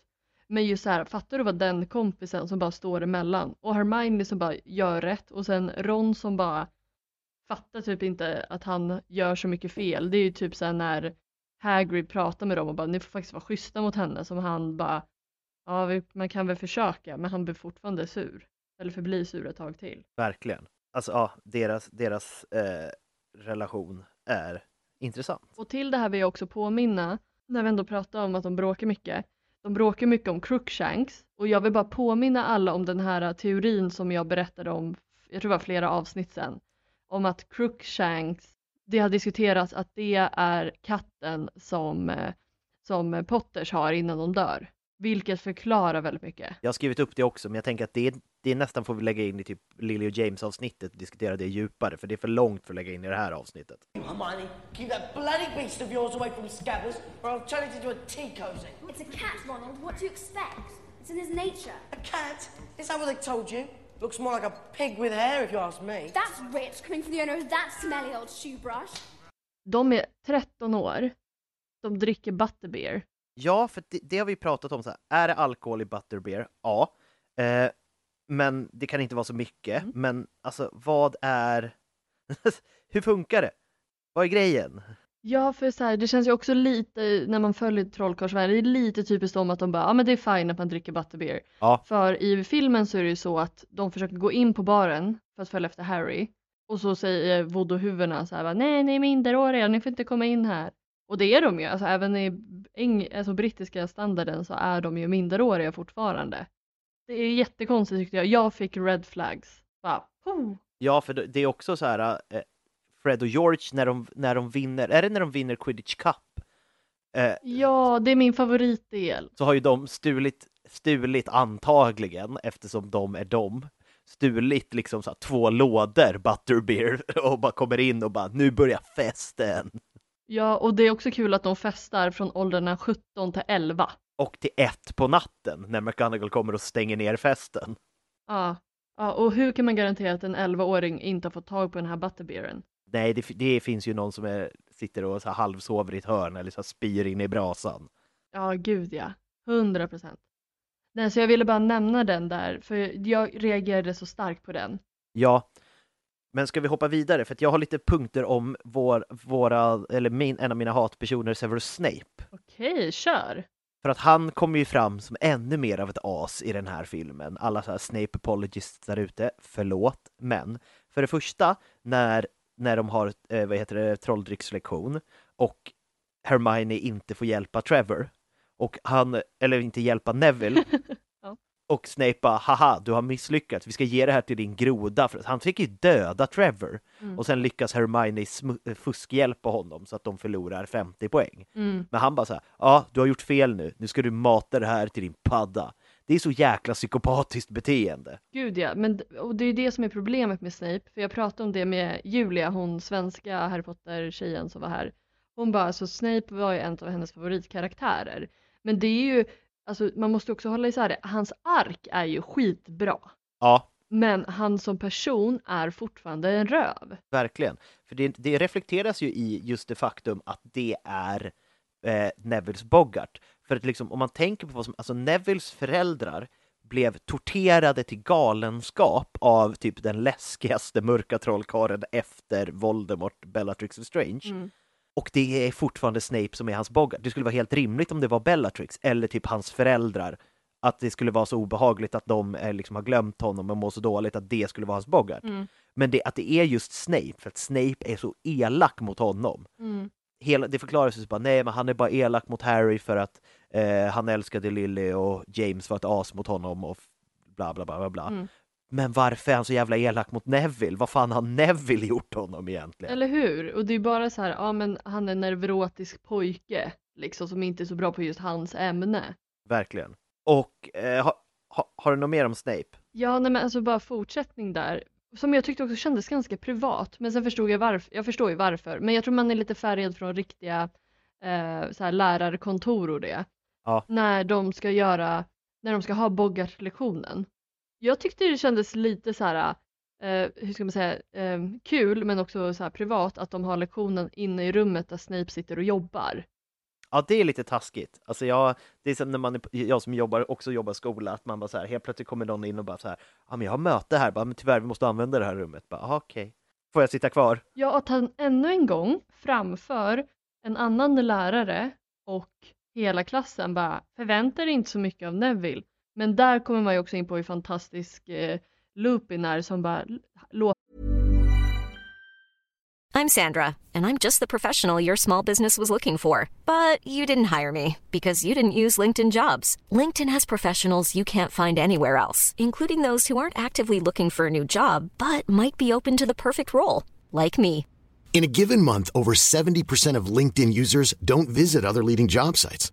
Men just så här, fattar du vad den kompisen som bara står emellan och Hermione som bara gör rätt och sen Ron som bara fattar typ inte att han gör så mycket fel. Det är ju typ så här när Hagrid pratar med dem och bara ni får faktiskt vara schyssta mot henne som han bara ja vi, man kan väl försöka men han blir fortfarande sur. Eller förblir sur ett tag till. Verkligen. Alltså, ja, deras, deras eh, relation är intressant. Och till det här vill jag också påminna, när vi ändå pratar om att de bråkar mycket. De bråkar mycket om Crookshanks och jag vill bara påminna alla om den här teorin som jag berättade om, jag tror det var flera avsnitt sedan, om att Crookshanks, det har diskuterats att det är katten som, eh, som Potters har innan de dör. Vilket förklarar väldigt mycket. Jag har skrivit upp det också, men jag tänker att det, det nästan får vi lägga in i typ Lily och James-avsnittet och diskutera det djupare, för det är för långt för att lägga in i det här avsnittet. Hermione, keep that bloody beast of yours away from Scabbers, or I'll turn it into a tea cozy. It's a cat, Ronald. What do you expect? It's in his nature. A cat? Is that what they told you? Looks more like a pig with hair, if you ask me. That's rich, coming from the owner of that smelly old shoe brush. De är 13 år, de dricker butterbeer. Ja, för det, det har vi pratat om. Så här. Är det alkohol i butterbeer? Ja. Eh, men det kan inte vara så mycket. Men alltså, vad är... Hur funkar det? Vad är grejen? Ja, för så här, det känns ju också lite, när man följer Trollkarlsvärlden, det är lite typiskt om att de bara, ja men det är fine att man dricker butterbeer. Ja. För i filmen så är det ju så att de försöker gå in på baren för att följa efter Harry. Och så säger voodoo-huvudena så här, nej ni är minderåriga, ni får inte komma in här. Och det är de ju, alltså även i eng alltså, brittiska standarden så är de ju minderåriga fortfarande. Det är jättekonstigt tyckte jag, jag fick red flags. Bara. Ja, för det det är också så här, eh, Fred och George när de, när de vinner, är det när de vinner Quidditch Cup? Eh, Ja, det är min favoritdel. så har ju de stulit, stulit antagligen, eftersom de är de, stulit liksom så här, två lådor butterbeer och bara kommer in och bara nu börjar festen. Ja, och det är också kul att de festar från åldrarna 17 till 11. Och till ett på natten när McGonagall kommer och stänger ner festen. Ja. ja, och hur kan man garantera att en 11-åring inte har fått tag på den här butterbeeren? Nej, det, det finns ju någon som är, sitter och så halvsover i ett hörn eller så spyr in i brasan. Ja, gud ja. 100 procent. Nej, så jag ville bara nämna den där, för jag reagerade så starkt på den. Ja, men ska vi hoppa vidare? För att jag har lite punkter om vår, våra, eller min, en av mina hatpersoner, Severus Snape. Okej, kör! För att han kommer ju fram som ännu mer av ett as i den här filmen. Alla så här Snape apologists där ute, förlåt. Men för det första, när, när de har, eh, vad heter det, trolldryckslektion och Hermione inte får hjälpa Trevor och han, eller inte hjälpa Neville. och Snape bara, haha, du har misslyckats, vi ska ge det här till din groda. För han fick ju döda Trevor. Mm. Och sen lyckas Hermione smu- fuskhjälpa honom så att de förlorar 50 poäng. Mm. Men han bara så här, ja, du har gjort fel nu, nu ska du mata det här till din padda. Det är så jäkla psykopatiskt beteende. Gud ja, men och det är det som är problemet med Snape, för jag pratade om det med Julia, hon svenska Harry Potter-tjejen som var här. Hon bara, så Snape var ju en av hennes favoritkaraktärer. Men det är ju, alltså man måste också hålla isär det, hans ark är ju skitbra. Ja, Men han som person är fortfarande en röv. verkligen. För det, det reflekteras ju i just det faktum att det är eh, Nevilles Boggart. För att liksom, om man tänker på vad som, alltså Nevilles föräldrar blev torterade till galenskap av typ den läskigaste mörka trollkarlen efter Voldemort, Bellatrix Lestrange. Mm. Och det är fortfarande Snape som är hans Boggart. Det skulle vara helt rimligt om det var Bellatrix eller typ hans föräldrar. Att det skulle vara så obehagligt att de eh, liksom har glömt honom och mår så dåligt att det skulle vara hans Boggart. Mm. Men det, att det är just Snape, för att Snape är så elak mot honom. Mm. Hela, det förklaras ju bara, nej men han är bara elak mot Harry för att eh, han älskade Lily och James var ett as mot honom och bla bla bla bla bla. Mm. Men varför är han så jävla elak mot Neville? Vad fan har Neville gjort honom egentligen? Eller hur? Och det är bara så här, ja men han är en neurotisk pojke, liksom som inte är så bra på just hans ämne. Verkligen. Och eh, ha, ha, har du något mer om Snape? Ja, nej men alltså bara fortsättning där. Som jag tyckte också kändes ganska privat, men sen förstod jag varför. Jag förstår ju varför, men jag tror man är lite färgad från riktiga eh, så här lärarkontor och det. Ja. När de ska göra, när de ska ha Bogart-lektionen. Jag tyckte det kändes lite så här, eh, hur ska man säga, eh, kul men också så här privat att de har lektionen inne i rummet där Snape sitter och jobbar. Ja, det är lite taskigt. Alltså jag, det är som när man, är- jag som jobbar, också jobbar skola, att man bara så här, helt plötsligt kommer någon in och bara så här, ja men jag har möte här, bara, men tyvärr vi måste använda det här rummet. Bara, "Aha, okej. Får jag sitta kvar? Ja, att han ännu en gång framför en annan lärare och hela klassen bara förväntar inte så mycket av Neville. Men där kommer man ju också in på hur fantastisk eh, Lupin är som bara låter I'm Sandra, and I'm just the professional your small business was looking for. But you didn't hire me because you didn't use LinkedIn jobs. LinkedIn has professionals you can't find anywhere else, including those who aren't actively looking for a new job but might be open to the perfect role, like me. In a given month, over 70% of LinkedIn users don't visit other leading job sites.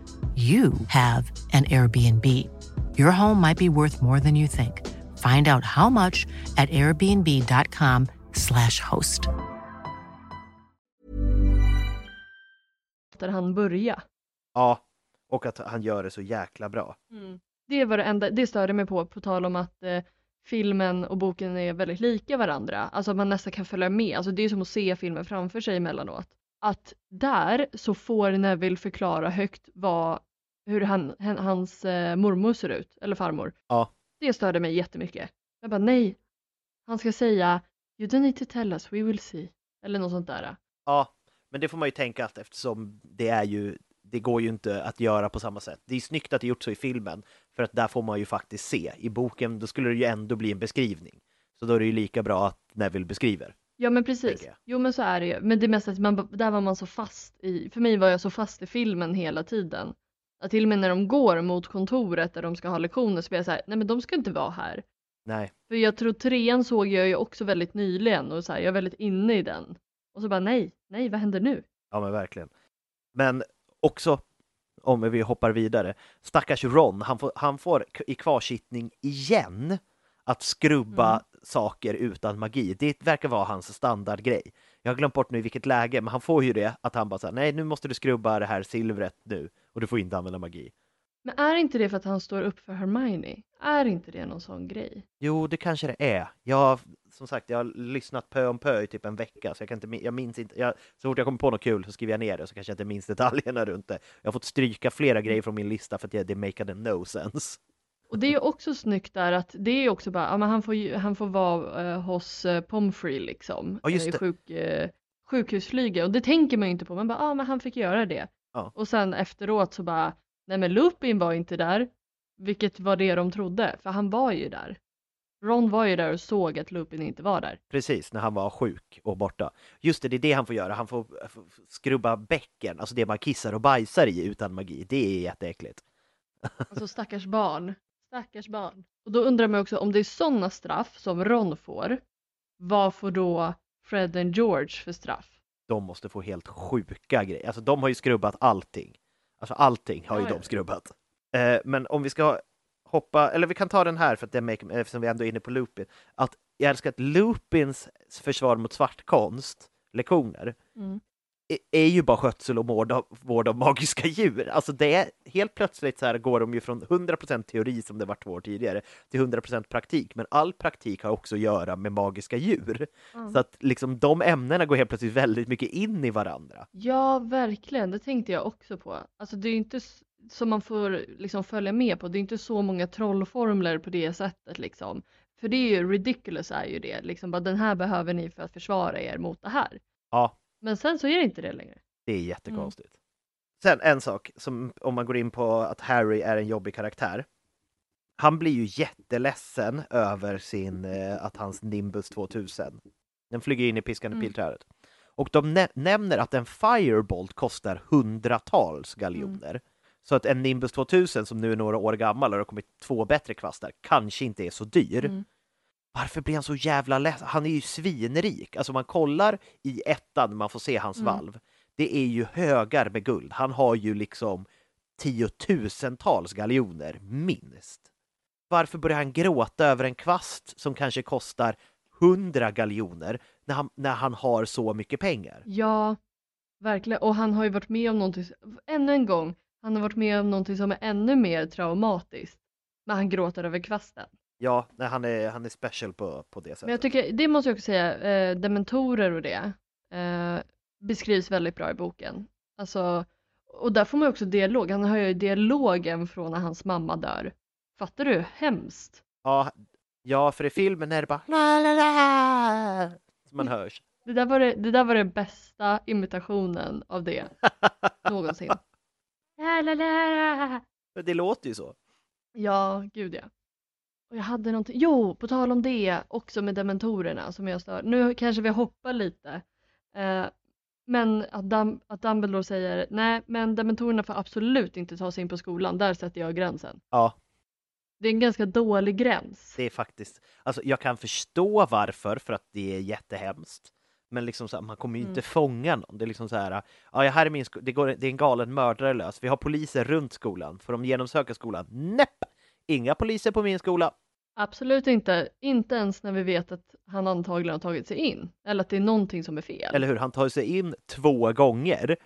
you have an Airbnb. Your home might be worth more than you think. Find out how much at airbnb.com slash host. Där han börja. Ja, och att han gör det så jäkla bra. Mm. Det var det enda, det störde mig på, på tal om att eh, filmen och boken är väldigt lika varandra. Alltså att man nästan kan följa med. Alltså det är som att se filmen framför sig emellanåt. Att där så får Neville förklara högt vad, hur han, hans eh, mormor ser ut, eller farmor. Ja. Det störde mig jättemycket. Jag bara nej, han ska säga You don't need to tell us, we will see. Eller något sånt där. Ja, men det får man ju tänka att eftersom det är ju det går ju inte att göra på samma sätt. Det är snyggt att det är gjort så i filmen, för att där får man ju faktiskt se. I boken, då skulle det ju ändå bli en beskrivning. Så då är det ju lika bra att Neville beskriver. Ja men precis. Jo men så är det ju. Men det mesta, man, där var man så fast i, för mig var jag så fast i filmen hela tiden. Att till och med när de går mot kontoret där de ska ha lektioner så blir jag så här, nej men de ska inte vara här. Nej. För jag tror trean såg jag ju också väldigt nyligen och så här, jag är väldigt inne i den. Och så bara nej, nej vad händer nu? Ja men verkligen. Men också, om vi hoppar vidare, stackars Ron, han får, han får i kvarsittning igen att skrubba mm. Saker utan magi. Det verkar vara hans standardgrej. Jag har glömt bort nu i vilket läge, men han får ju det att han bara säger nej, nu måste du skrubba det här silvret nu och du får inte använda magi. Men är inte det för att han står upp för Hermione? Är inte det någon sån grej? Jo, det kanske det är. Jag som sagt, jag har lyssnat pö om pö i typ en vecka, så jag, kan inte, jag minns inte. Jag, så fort jag kommer på något kul så skriver jag ner det, så kanske jag inte minns detaljerna runt det. Jag har fått stryka flera grejer från min lista för att det, det makade no sense. Och det är också snyggt där att det är också bara, ja, men han får, han får vara uh, hos uh, Pomfrey liksom. Ja, just det. Sjuk, uh, sjukhusflyga och det tänker man ju inte på. Man bara, ja men han fick göra det. Ja. Och sen efteråt så bara, nej men Lupin var inte där. Vilket var det de trodde, för han var ju där. Ron var ju där och såg att Lupin inte var där. Precis, när han var sjuk och borta. Just det, det är det han får göra. Han får skrubba bäcken, alltså det man kissar och bajsar i utan magi. Det är jätteäckligt. Alltså stackars barn. Stackars barn. Och då undrar man också om det är sådana straff som Ron får. Vad får då Fred och George för straff? De måste få helt sjuka grejer. Alltså de har ju skrubbat allting. Alltså allting har ju ja, de skrubbat. Eh, men om vi ska hoppa, eller vi kan ta den här för att det make, eftersom vi ändå är inne på Lupin. Att jag älskar att Lupins försvar mot svartkonst, lektioner, mm. Är, ju bara skötsel och vård av, vård av magiska djur. Alltså det är helt plötsligt så här går de ju från 100% teori som det var två år tidigare till 100% praktik. Men all praktik har också att göra med magiska djur. Mm. Så att liksom de ämnena går helt plötsligt väldigt mycket in i varandra. Ja, verkligen. Det tänkte jag också på. Alltså det är inte som man får liksom följa med på. Det är inte så många trollformler på det sättet liksom. För det är ju ridiculous är ju det, liksom bara den här behöver ni för att försvara er mot det här. Ja. Men sen så är det inte det längre. Det är jättekonstigt. Mm. Sen en sak, som om man går in på att Harry är en jobbig karaktär. Han blir ju jätteledsen över sin, eh, att hans Nimbus 2000, den flyger in i piskande mm. pilträdet. Och de nä nämner att en Firebolt kostar hundratals galjoner. Mm. Så att en Nimbus 2000 som nu är några år gammal och har kommit två bättre kvastar kanske inte är så dyr. Mm. Varför blir han så jävla ledsen? Han är ju svinrik. Alltså man kollar i ettan, man får se hans mm. valv. Det är ju högar med guld. Han har ju liksom tiotusentals galjoner, minst. Varför börjar han gråta över en kvast som kanske kostar hundra galjoner när han, när han har så mycket pengar? Ja, verkligen. Och han har ju varit med om någonting, ännu en gång, han har varit med om någonting som är ännu mer traumatiskt. Men han gråter över kvasten. Ja, nej, han, är, han är special på, på det sättet. Men jag tycker, det måste jag också säga, eh, dementorer och det eh, beskrivs väldigt bra i boken. Alltså, och där får man också dialog. Han har ju dialogen från när hans mamma dör. Fattar du? Hemskt. Ja, ja för i filmen är det bara la la la som man hörs. Det där var, det, det där var den bästa imitationen av det någonsin. La, la, la. Det låter ju så. Ja, gud ja. Och jag hade någonting, jo, på tal om det också med dementorerna som jag stör. Nu kanske vi hoppar lite. Eh, men att, Dum att Dumbledore säger nej, men dementorerna får absolut inte ta sig in på skolan. Där sätter jag gränsen. Ja. Det är en ganska dålig gräns. Det är faktiskt, alltså jag kan förstå varför, för att det är jättehemskt. Men liksom så här, man kommer ju inte Mm. fånga någon. Det är liksom så här, ja, här är min det, går, det är en galen mördare lös. Vi har poliser runt skolan. Får de genomsöka skolan? Näpp! Inga poliser på min skola. Absolut inte, inte ens när vi vet att han antagligen har tagit sig in. Eller att det är någonting som är fel. Eller hur? Han tar sig in två gånger.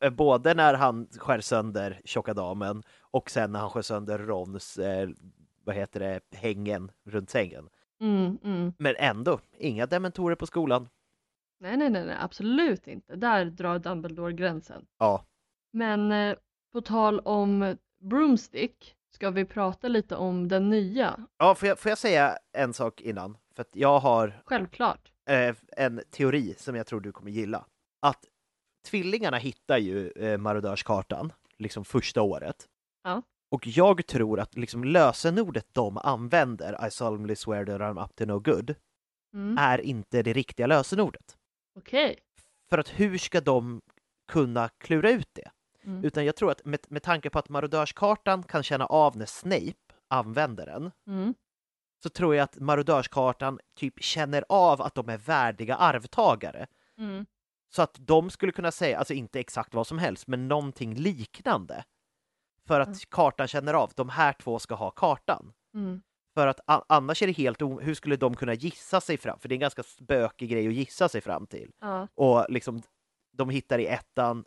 Eh, Både när han skär sönder tjocka damen och sen när han skär sönder Rons, eh, vad heter det, hängen runt sängen. Mm, mm. Men ändå, inga dementorer på skolan. Nej, nej, nej, nej, absolut inte. Där drar Dumbledore gränsen. Ja, Men eh, på tal om Broomstick ska vi prata lite om den nya. ja får, jag, får jag säga en sak innan? För att jag har Självklart. eh, en teori som jag tror du kommer gilla. Att tvillingarna hittar ju eh, marodörskartan, liksom första året. Ja. Och jag tror att liksom lösenordet de använder, I solemnly swear that I'm up to no good, Mm. är inte det riktiga lösenordet. Okej. För att hur ska de kunna klura ut det? Mm. Utan jag tror att med, med tanke på att marodörskartan kan känna av när Snape använder den, Mm. så tror jag att marodörskartan typ känner av att de är värdiga arvtagare. Mm. Så att de skulle kunna säga, alltså inte exakt vad som helst, men någonting liknande. För att kartan känner av, de här två ska ha kartan. Mm. För att annars är det helt o- hur skulle de kunna gissa sig fram? För det är en ganska spökig grej att gissa sig fram till. Ja. Och liksom, de hittar i ettan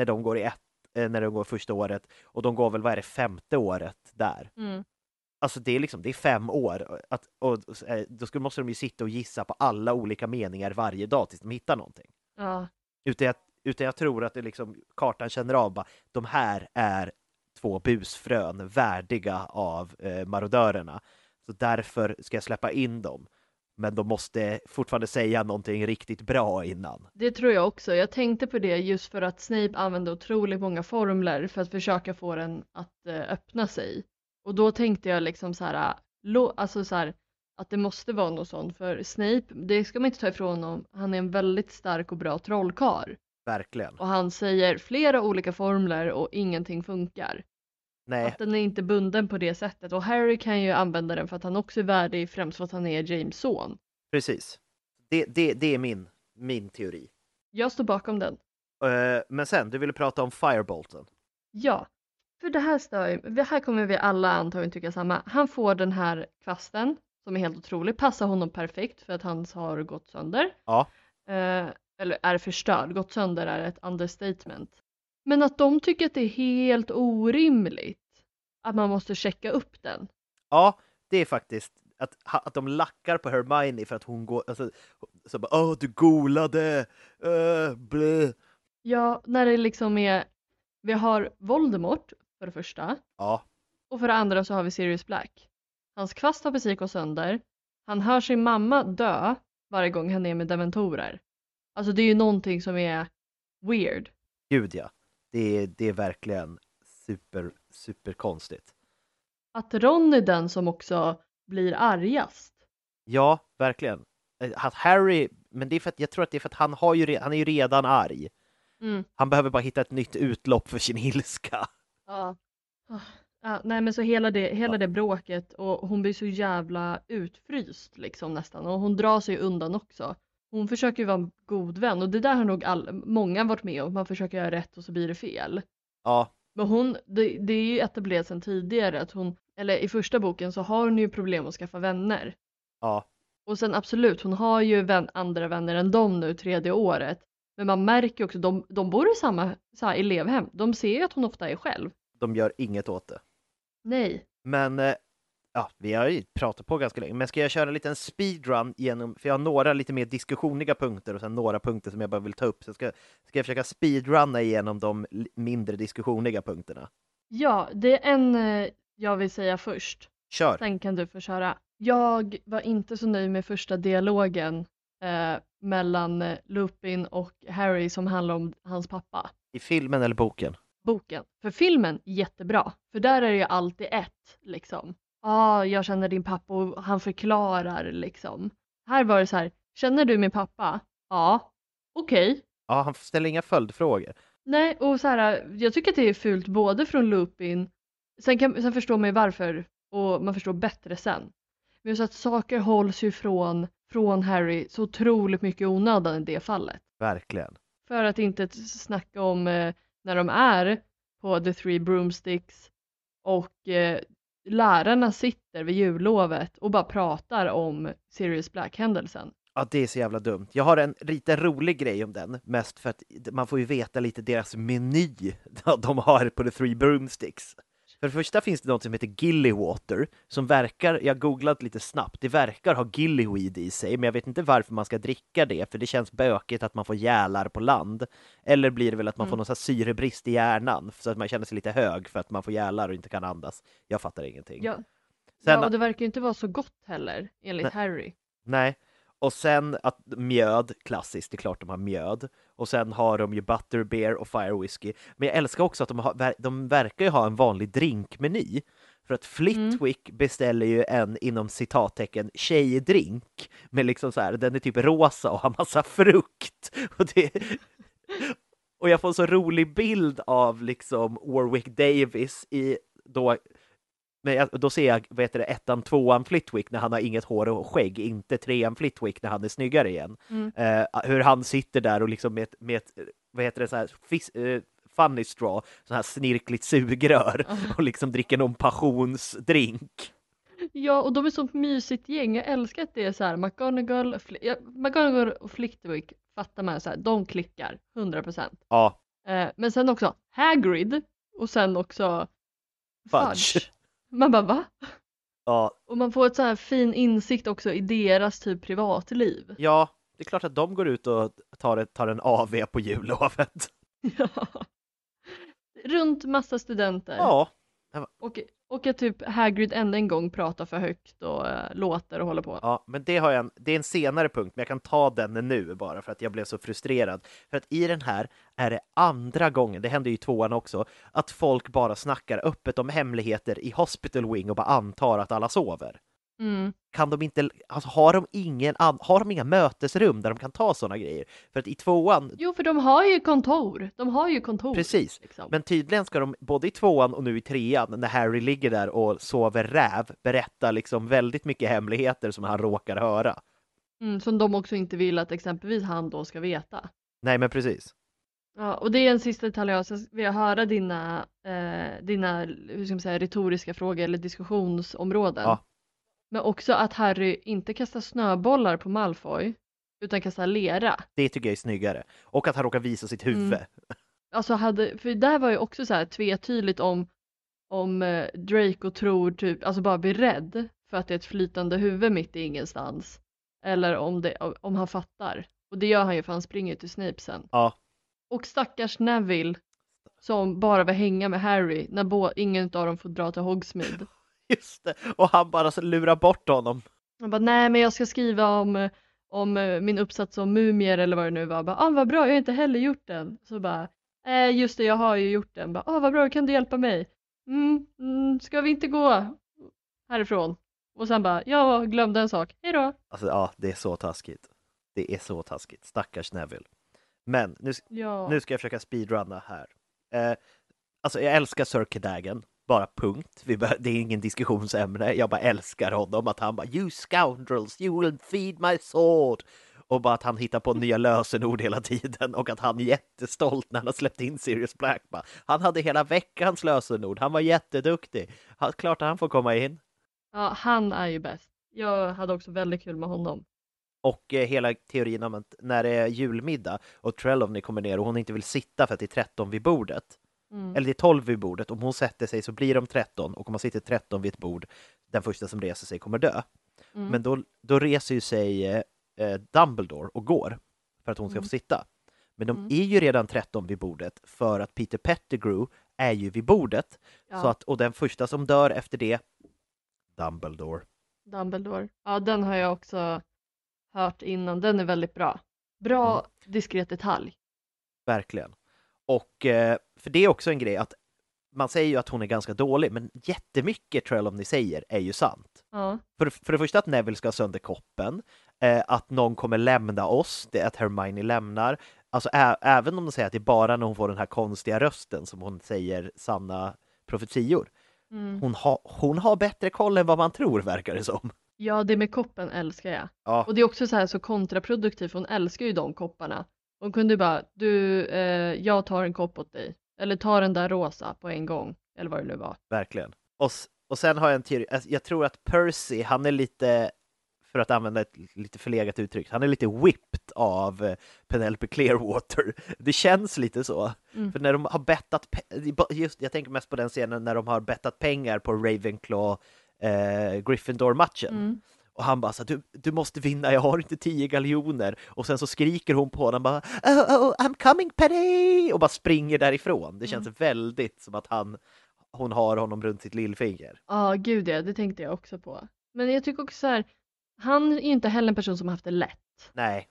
när de går i ett, eh, när de går första året och de går väl, vad är det, femte året där. Mm. Alltså det är liksom, det är fem år. Att, och, eh, då skulle, måste de ju sitta och gissa på alla olika meningar varje dag tills de hittar någonting. Ja. Utan jag, utan jag tror att det liksom, kartan känner av bara, de här är två busfrön värdiga av eh, marodörerna. Så därför ska jag släppa in dem. Men de måste fortfarande säga någonting riktigt bra innan. Det tror jag också. Jag tänkte på det just för att Snape använde otroligt många formler för att försöka få den att eh, öppna sig. Och då tänkte jag liksom så här, lo, alltså så här, att det måste vara något sånt för Snape, det ska man inte ta ifrån honom, han är en väldigt stark och bra trollkarl. Verkligen. Och han säger flera olika formler och ingenting funkar. Nej, Att den är inte bunden på det sättet och Harry kan ju använda den för att han också är värdig främst för att han är James son. precis. Det, det, det är min, min teori. Jag står bakom den. Eh, men sen, du ville prata om Firebolten. Ja, för det här stör ju, här kommer vi alla antagligen tycka samma. Han får den här kvasten som är helt otrolig, passar honom perfekt för att hans har gått sönder. Ja. Eh, eller är förstörd, gått sönder är ett understatement. Men att de tycker att det är helt orimligt att man måste checka upp den. Ja, det är faktiskt att, att de lackar på Hermione för att hon går, alltså, så bara åh du golade, uh. Ja, när det liksom är, vi har Voldemort för det första Ja, och för det andra så har vi Sirius Black. Hans kvast har precis gått sönder. Han hör sin mamma dö varje gång han är med dementorer. Alltså det är ju någonting som är weird. gud ja. Det är, det är verkligen super, super konstigt. Att Ron är den som också blir argast. Ja, verkligen. Eh, Att Harry, men det är för att jag tror att det är för att han, har ju, han är ju redan arg. Mm. Han behöver bara hitta ett nytt utlopp för sin ilska. Ja. Ah, Ja, nej men så hela det, hela det bråket och hon blir så jävla utfryst liksom nästan och hon drar sig undan också. Hon försöker ju vara en god vän och det där har nog all, många varit med om, man försöker göra rätt och så blir det fel. Ja, Men hon, det, det är ju etablerat sedan tidigare att hon, eller i första boken så har hon ju problem att skaffa vänner. ja, Och sen absolut, hon har ju vän, andra vänner än dem nu tredje året. Men man märker också, de, de bor i samma så här, elevhem, de ser ju att hon ofta är själv. de gör inget åt det. Nej, Men eh, ja, vi har ju pratat på ganska länge. Men ska jag köra en liten speedrun genom, för jag har några lite mer diskussioniga punkter och sen några punkter som jag bara vill ta upp. Så ska, ska jag försöka speedrunna igenom de mindre diskussioniga punkterna. Ja, det är en eh, jag vill säga först. Kör! Sen kan du få köra. Jag var inte så nöjd med första dialogen eh, mellan eh, Lupin och Harry som handlar om hans pappa. I filmen eller boken? Boken. För filmen, jättebra. För där är det ju alltid ett liksom. Ja, ah, jag känner din pappa och han förklarar liksom. Här var det så här, känner du min pappa? Ja. Okej. Ja, han ställer inga följdfrågor. Nej, och så här, jag tycker att det är fult både från Lupin, sen, kan, sen förstår man ju varför och man förstår bättre sen. Men så att saker hålls ju från från Harry så otroligt mycket onödan i det fallet. Verkligen. För att inte snacka om eh, när de är på The Three Broomsticks och eh, lärarna sitter vid jullovet och bara pratar om Sirius Black-händelsen. Ja, det är så jävla dumt. Jag har en lite rolig grej om den, mest för att man får ju veta lite deras meny de har på The Three Broomsticks. För det första finns det något som heter Gillywater som verkar, jag googlat lite snabbt, det verkar ha gillyweed i sig, men jag vet inte varför man ska dricka det, för det känns bökigt att man får gälar på land. Eller blir det väl att man får Mm. någon sån här syrebrist i hjärnan, så att man känner sig lite hög för att man får gälar och inte kan andas. Jag fattar ingenting. Ja, Sen- ja och det verkar ju inte vara så gott heller enligt Nej. Harry. Nej. Och sen att mjöd, klassiskt, det är klart de har mjöd. Och sen har de ju butterbeer och fire whiskey. Men jag älskar också att de, har, de verkar ju ha en vanlig drinkmeny. För att Flitwick beställer ju en inom citattecken tjejdrink. Med liksom så här, den är typ rosa och har massa frukt. Och, det, och jag får en så rolig bild av liksom Warwick Davis i då men då ser jag vad heter det, ettan, tvåan Flitwick när han har inget hår och skägg, inte trean Flitwick när han är snyggare igen. Mm. Eh, hur han sitter där och liksom med, ett- med ett, vad heter det, så här, fis, eh, funny straw, så här snirkligt sugrör och liksom dricker någon passionsdrink. Ja, och de är sånt mysigt gäng. Jag älskar att det är så här McGonagall, Fli- ja, McGonagall och Flitwick fattar man så här, de klickar 100%. Ja, Eh, men sen också Hagrid och sen också Fudge. Fudge. Man bara va? ja, Och man får ett så här fin insikt också i deras typ privatliv. ja, det är klart att de går ut och tar, ett, tar en AV på jullovet. Runt massa studenter. Ja, Och, och att typ Hagrid ännu en gång pratar för högt och äh, låter och håller på. Ja, men det, har jag en, det är en senare punkt, men jag kan ta den nu bara för att jag blev så frustrerad. För att i den här är det andra gången, det hände ju i tvåan också, att folk bara snackar öppet om hemligheter i Hospital Wing och bara antar att alla sover. Mm. Kan de inte, alltså har de, ingen, har de inga mötesrum där de kan ta sådana grejer? För att i tvåan, Jo, för de har ju kontor. De har ju kontor. precis, liksom. men tydligen ska de både i tvåan och nu i trean, när Harry ligger där och sover räv, berätta liksom väldigt mycket hemligheter som han råkar höra. Mm, som de också inte vill att exempelvis han då ska veta. Nej, men precis. Ja, och det är en sista detalj jag vill höra dina, eh, dina hur ska man säga, retoriska frågor eller diskussionsområden. Ja. Men också att Harry inte kastar snöbollar på Malfoy utan kastar lera. Det tycker jag är snyggare. Och att han råkar visa sitt huvud. Mm. Alltså hade, för där var ju också så här tvetydigt om, om eh, Draco tror typ, alltså bara blir rädd för att det är ett flytande huvud mitt i ingenstans. Eller om, det, om han fattar. Och det gör han ju för han springer till Snape sen. Ja, Och stackars Neville som bara vill hänga med Harry när bo- ingen av dem får dra till Hogsmeade. Just det. Och han bara lurar bort honom. Han bara, nej men jag ska skriva om, om eh, min uppsats om mumier eller vad det nu var. Bara, ah, vad bra, jag har inte heller gjort den. Så bara, eh, just det, jag har ju gjort den. Bara, ah, vad bra, kan du hjälpa mig? Mm, mm, ska vi inte gå härifrån? Och sen bara, jag glömde en sak, hejdå. Alltså ja, det är så taskigt. Det är så taskigt. Stackars Neville. Men nu, Ja. nu ska jag försöka speedrunna här. Eh, alltså jag älskar Sir Cadogan. Bara punkt. Vi bör, det är ingen diskussionsämne. Jag bara älskar honom. Att han bara You scoundrels, you will feed my sword. Och bara att han hittar på nya lösenord hela tiden och att han är jättestolt när han har släppt in Sirius Black. Bara, Han hade hela veckans lösenord. Han var jätteduktig. Han, klart att han får komma in. Ja, han är ju bäst. Jag hade också väldigt kul med honom. Och eh, hela teorin om att när det är julmiddag och Trelawney kommer ner och hon inte vill sitta för att det är 13 vid bordet. Mm. Eller det är 12 vid bordet. Om hon sätter sig så blir de 13 och om man sitter 13 vid ett bord, den första som reser sig kommer dö. Mm. Men då, då reser ju sig eh, eh, Dumbledore och går för att hon ska Mm. få sitta. Men de Mm. är ju redan 13 vid bordet för att Peter Pettigrew är ju vid bordet. Ja. Så att, och den första som dör efter det, Dumbledore. Dumbledore. Ja, den har jag också hört innan. Den är väldigt bra. Bra Mm. diskret detalj. Verkligen. Och eh, för det är också en grej att man säger ju att hon är ganska dålig, men jättemycket Trelawney säger är ju sant. Ja. För, för det första att Neville ska ha sönder koppen, eh, att någon kommer lämna oss, det är att Hermione lämnar. Alltså ä- även om de säger att det är bara när hon får den här konstiga rösten som hon säger sanna profetior. Mm. Hon, ha, hon har bättre koll än vad man tror, verkar det som. Ja, det med koppen älskar jag. Ja. Och det är också så här så kontraproduktivt, hon älskar ju de kopparna. Hon kunde bara, du, eh, jag tar en kopp åt dig. Eller ta den där rosa på en gång. Eller vad det nu var. Verkligen. Och, och sen har jag en teori, alltså, jag tror att Percy, han är lite, för att använda ett lite förlegat uttryck, han är lite whipped av eh, Penelope Clearwater. Det känns lite så. Mm. För när de har bettat, just, jag tänker mest på den scenen när de har bettat pengar på Ravenclaw eh, Gryffindor-matchen. Mm. Och han bara så du, du måste vinna, jag har inte tio galjoner. Och sen så skriker hon på honom bara oh, oh, I'm coming Penny! Och bara springer därifrån. Det känns väldigt som att han, hon har honom runt sitt lillfinger. Ja, gud ja, det tänkte jag också på. Men jag tycker också så här, han är ju inte heller en person som har haft det lätt. Nej,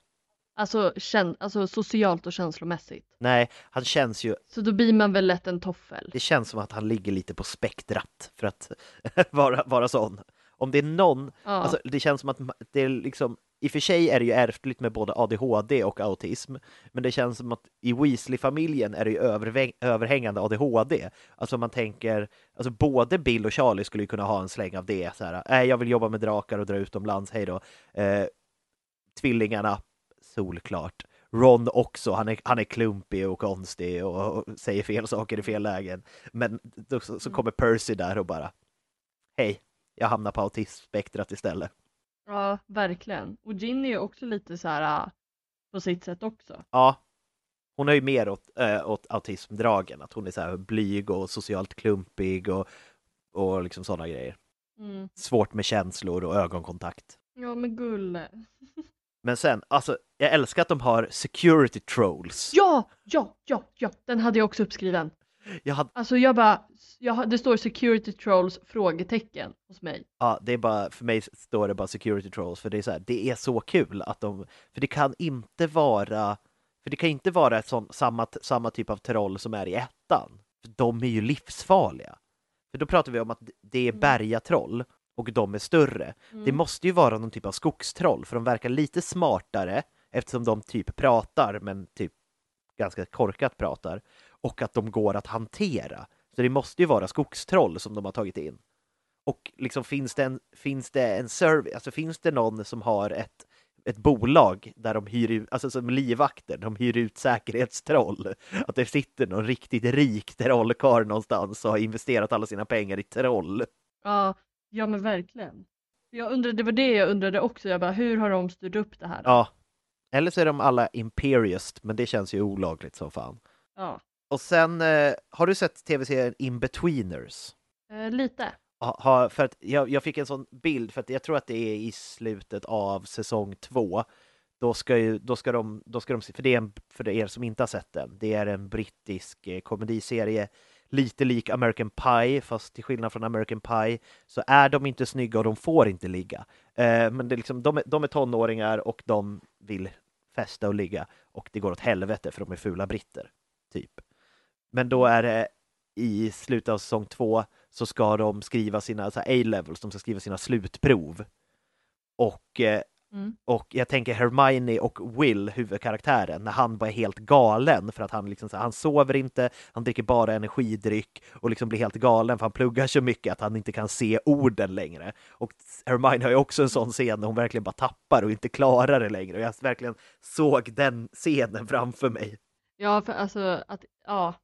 Alltså, kän- alltså socialt och känslomässigt. nej, han känns ju, Så då blir man väl lätt en toffel. det känns som att han ligger lite på spektrat för att vara, vara sån. Om det är någon, Ja. alltså det känns som att det är liksom, i och för sig är det ju ärftligt med både ADHD och autism, men det känns som att i Weasley-familjen är det ju överhängande ADHD. Alltså man tänker, alltså både Bill och Charlie skulle ju kunna ha en släng av det, så här, nej jag vill jobba med drakar och dra utomlands, hej då. Eh, tvillingarna, solklart. Ron också, han är, han är klumpig och konstig och, och säger fel saker i fel lägen. Men då, så, så kommer Percy där och bara, hej, jag hamnar på autismspektrat istället. Ja, verkligen. Och Ginny är ju också lite så här ah, på sitt sätt också. Ja, hon är ju mer åt, äh, åt autismdragen, att hon är så här blyg och socialt klumpig och, och liksom sådana grejer. Mm. Svårt med känslor och ögonkontakt. Ja, men gulle. Men sen, alltså, jag älskar att de har security trolls. Ja, ja, ja, ja, den hade jag också uppskriven. Jag hade, Alltså jag bara, jag, det står security trolls frågetecken hos mig. ja, det är bara, för mig står det bara security trolls, för det är så här, det är så kul att de, för det kan inte vara, för det kan inte vara ett sån, samma, samma typ av troll som är i ettan. För de är ju livsfarliga. För då pratar vi om att det är bergatroll och de är större. Det måste ju vara någon typ av skogstroll, för de verkar lite smartare eftersom de typ pratar, men typ ganska korkat pratar, och att de går att hantera. Så det måste ju vara skogstroll som de har tagit in. Och liksom finns det en, finns det en service, alltså finns det någon som har ett, ett bolag där de hyr ut, alltså som livvakter, de hyr ut säkerhetstroll. Att det sitter någon riktigt rik trollkarl någonstans och har investerat alla sina pengar i troll. Ja, ja men verkligen. Jag undrade, det var det jag undrade också, jag bara hur har de styrt upp det här? Ja. Eller så är de alla Imperiust, men det känns ju olagligt som fan. Ja, Och sen, eh, har du sett tv-serien In-Betweeners? eh, lite. Ha, för att jag, jag fick en sån bild, för att jag tror att det är i slutet av säsong två. Då ska, ju, då ska, de, då ska de se, för det är en, för er som inte har sett den, det är en brittisk eh, komediserie, lite lik American Pie, fast till skillnad från American Pie så är de inte snygga och de får inte ligga. Eh, men det är liksom, de, är, de är tonåringar och de vill festa och ligga och det går åt helvete för de är fula britter, typ. Men då är det i slutet av säsong två så ska de skriva sina A-levels, de ska skriva sina slutprov. Och, eh, Mm. och jag tänker Hermione och Will, huvudkaraktären, när han bara är helt galen för att han liksom så han sover inte, han dricker bara energidryck och liksom blir helt galen för han pluggar så mycket att han inte kan se orden längre. Och Hermione har ju också en sån scen där hon verkligen bara tappar och inte klarar det längre och jag verkligen såg den scenen framför mig. Ja, för alltså att, ja,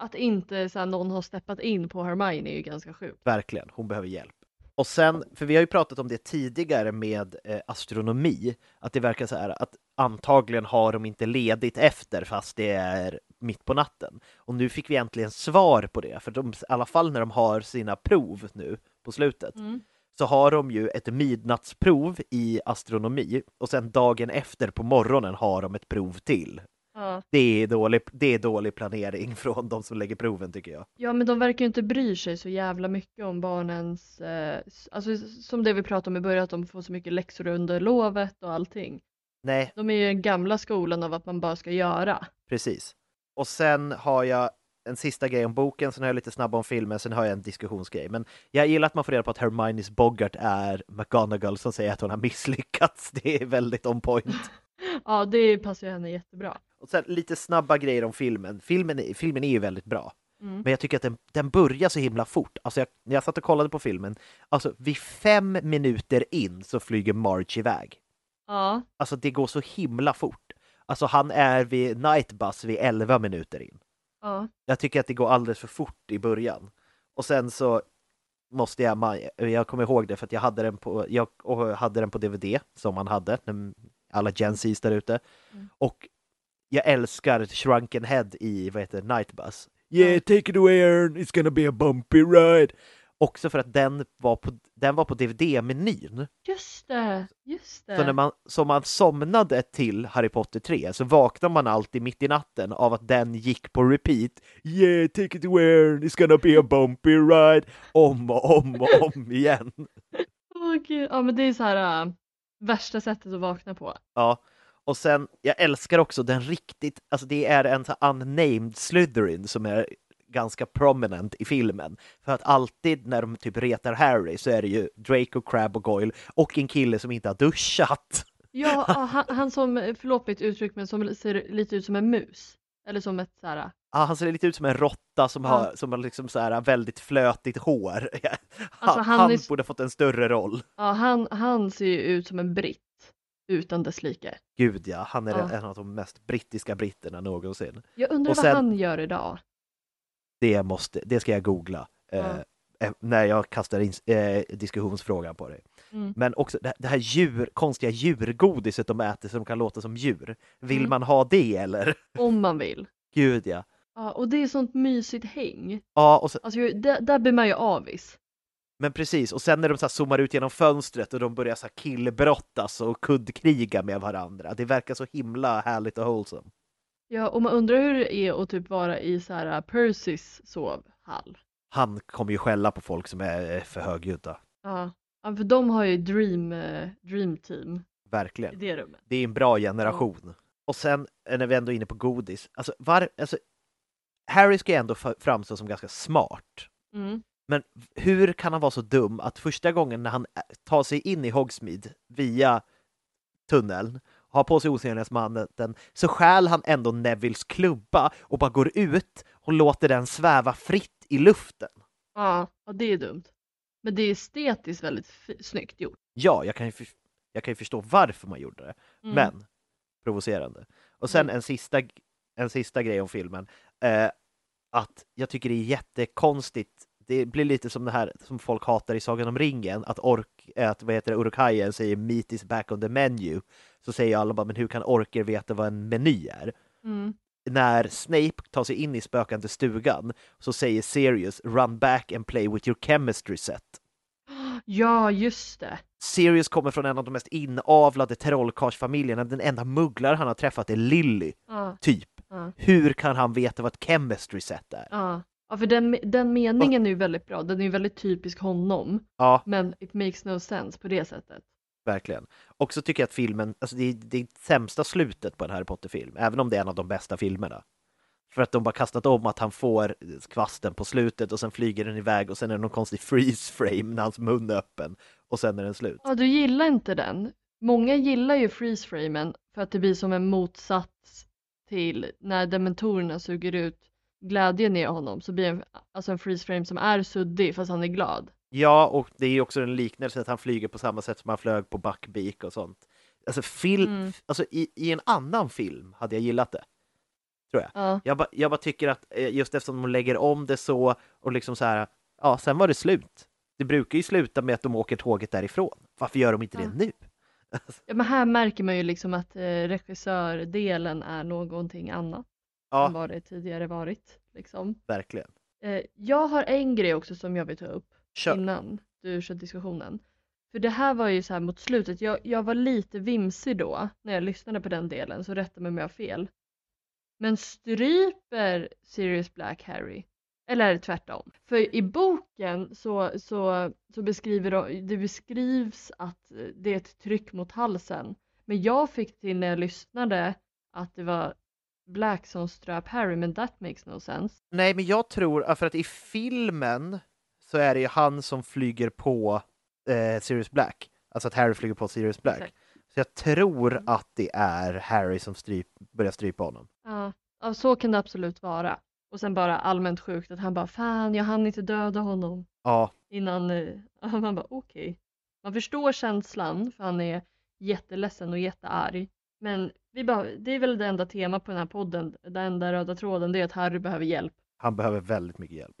att inte så här, någon har steppat in på Hermione är ju ganska sjukt. Verkligen, hon behöver hjälp. Och sen, för vi har ju pratat om det tidigare med eh, astronomi, att det verkar så här att antagligen har de inte ledigt efter fast det är mitt på natten. Och nu fick vi äntligen svar på det, för de, i alla fall när de har sina prov nu på slutet, Mm. så har de ju ett midnattsprov i astronomi och sen dagen efter på morgonen har de ett prov till. Ja. Det är dålig, det är dålig planering från de som lägger proven tycker jag. ja, men de verkar ju inte bry sig så jävla mycket om barnens, eh, alltså som det vi pratade om i början, att de får så mycket läxor under lovet och allting. Nej, De är ju den gamla skolan av att man bara ska göra. Precis. Och sen har jag en sista grej om boken, sen har jag lite snabb om filmen, sen har jag en diskussionsgrej. Men jag gillar att man får reda på att Hermione's Boggart är McGonagall som säger att hon har misslyckats. Det är väldigt on point. Ja, det passar ju henne jättebra. Och sen lite snabba grejer om filmen. Filmen, filmen är ju väldigt bra. Mm. Men jag tycker att den, den börjar så himla fort. Alltså jag, när jag satt och kollade på filmen, alltså vid fem minuter in så flyger March iväg. Ja, Alltså det går så himla fort. Alltså han är vid Nightbus vid 11 minuter in. ja. Jag tycker att det går alldeles för fort i början. Och sen så måste jag, jag kommer ihåg det för att jag hade den på, jag hade den på DVD som man hade, alla Gen Z's där ute. Mm. Och jag älskar Shrunken Head i, vad heter Nightbus. Yeah, take it away Aaron, it's gonna be a bumpy ride. Också för att den var på, den var på DVD-menyn. Just det, just det. Så när man, så man somnade till Harry Potter 3 så vaknar man alltid mitt i natten av att den gick på repeat. Yeah, take it away, Aaron, it's gonna be a bumpy ride. Om och om och om igen. Åh gud, ja men det är så här äh, värsta sättet att vakna på. Ja, och sen, jag älskar också den riktigt, alltså det är en så unnamed Slytherin som är ganska prominent i filmen. För att alltid när de typ retar Harry så är det ju Draco, Crab och Goyle och en kille som inte har duschat. Ja, ja, han, han som, förlåt mitt uttryck, men som ser lite ut som en mus. Eller som ett så här, äh, Ja, han ser lite ut som en råtta som Ja. har, som har liksom så här väldigt flötigt hår. Han, Alltså, han han är- borde fått en större roll. ja han, han ser ju ut som en britt utan dess like. Gud ja, han är Ja. en av de mest brittiska britterna någonsin. Jag undrar Och vad sen- han gör idag. Det, måste, det ska jag googla eh, eh, när jag kastar in eh, diskussionsfrågan på dig. Mm. Men också det, det här djur, konstiga djurgodiset de äter som kan låta som djur. Vill Mm. man ha det eller? Om man vill. Gud ja. Ja, och det är sånt mysigt häng. Ja, och så, Alltså där, där blir man ju avis. Men precis. Och sen när de så här zoomar ut genom fönstret och de börjar så här killbrottas och kuddkriga med varandra. Det verkar så himla härligt och wholesome. Ja, och man undrar hur det är att typ vara i så här äh, Percys sovhall. Han kommer ju skälla på folk som är eh, för högljudda. Ja, ja för de har ju Dream, eh, dream Team i Verkligen. det rummet. Det är en bra generation. Och sen eh, när vi ändå är inne på godis, alltså, var, alltså Harry ska ju ändå framstå som ganska smart. Mm. Men hur kan han vara så dum att första gången när han ä- tar sig in i Hogsmeade via tunneln, har på sig osynlighetsmannen, så stjäl han ändå Nevilles klubba och bara går ut och låter den sväva fritt i luften. Ja, ja, det är dumt. Men det är estetiskt väldigt snyggt gjort. Ja, jag kan ju, för, jag kan ju förstå varför man gjorde det, Mm. men provocerande. Och sen Mm. en sista, en sista grej om filmen, eh, att jag tycker det är jättekonstigt det blir lite som det här som folk hatar i Sagan om ringen, att ork, att vad heter det, Uruk-haien säger meat is back on the menu. Så säger alla bara, men hur kan orker veta vad en meny är? Mm. När Snape tar sig in i spökande stugan så säger Sirius run back and play with your chemistry set. Ja, just det. Sirius kommer från en av de mest inavlade trollkarlsfamiljerna. Den enda mugglare han har träffat är Lily, Ja, typ. ja, Hur kan han veta vad ett chemistry set är? ja. Ja för den, den meningen är ju väldigt bra. Den är ju väldigt typisk honom. Ja, Men it makes no sense på det sättet. verkligen. Och så tycker jag att filmen, alltså det är det är sämsta slutet på en Harry Potter-film, även om det är en av de bästa filmerna. För att de bara kastat om att han får kvasten på slutet och sen flyger den iväg och sen är det någon konstig freeze frame när hans mun är öppen och sen är den slut. Ja, du gillar inte den. Många gillar ju freeze-framen för att det blir som en motsats till när dementorerna suger ut glädjen i honom så blir en, alltså en freeze-frame som är suddig fast han är glad. Ja, och det är också en liknelse att han flyger på samma sätt som han flög på Buckbeak och sånt. Alltså, fil- Mm. alltså i, i en annan film hade jag gillat det. Tror jag. Ja, Jag, ba, jag bara tycker att eh, just eftersom de lägger om det så och liksom så här, ja, sen var det slut. Det brukar ju sluta med att de åker tåget därifrån. Varför gör de inte Ja. det nu? ja men här märker man ju liksom att eh, regissördelen är någonting annat än Ja, vad det tidigare varit. Liksom. verkligen. Eh, jag har en grej också som jag vill ta upp Kör. innan du kör diskussionen. För det här var ju så här mot slutet, jag, jag var lite vimsig då när jag lyssnade på den delen, så rätta mig om jag har fel. Men stryper Sirius Black Harry? Eller är det tvärtom? För i boken så, så, så beskriver de, det beskrivs att det är ett tryck mot halsen. Men jag fick till när jag lyssnade att det var Black som ströp Harry, men that makes no sense. Nej, men jag tror, för att i filmen så är det ju han som flyger på eh, Sirius Black. Alltså att Harry flyger på Sirius Black. Exakt. Så jag tror att det är Harry som stryp, börjar strypa honom. Ja, ja, så kan det absolut vara. Och sen bara allmänt sjukt att han bara fan jag hann inte döda honom Ja, innan, eh, man bara okej. Man förstår känslan för han är jätteledsen och jättearg. Men vi det är väl det enda temat på den här podden, den enda röda tråden, det är att Harry behöver hjälp. han behöver väldigt mycket hjälp.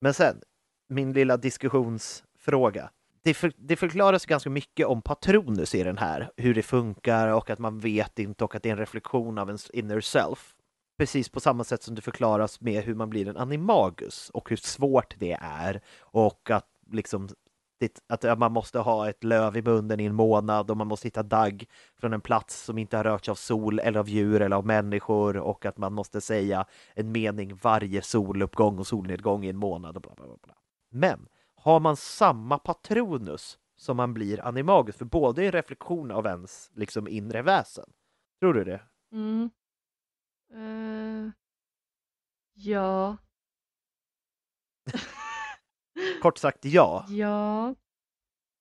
Men sen, min lilla diskussionsfråga. Det, för, det förklaras ganska mycket om Patronus i den här, hur det funkar och att man vet inte och att det är en reflektion av ens inner self. Precis på samma sätt som det förklaras med hur man blir en animagus och hur svårt det är och att liksom det, att man måste ha ett löv i munnen i en månad och man måste hitta dagg från en plats som inte har rörts av sol eller av djur eller av människor och att man måste säga en mening varje soluppgång och solnedgång i en månad och bla bla bla. Men har man samma patronus som man blir animagus, för båda är en reflektion av ens liksom inre väsen. Tror du det? Mm. Eh, ja. Kort sagt ja. Ja.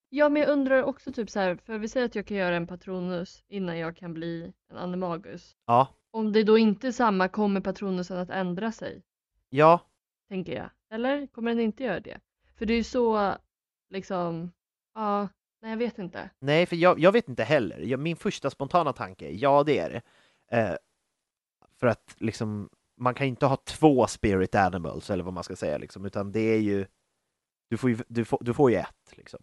Ja, men jag undrar också typ så här, för vi säger att jag kan göra en patronus innan jag kan bli en animagus. Ja. Om det då inte är samma, kommer patronusen att ändra sig? Ja. Tänker jag. Eller kommer den inte göra det? För det är ju så, liksom, ja, nej jag vet inte. Nej, för jag, jag vet inte heller. Jag, min första spontana tanke är ja, det är det. Eh, för att liksom, man kan inte ha två spirit animals eller vad man ska säga, liksom, utan det är ju, du får ju, du får, du får ju ett. Liksom.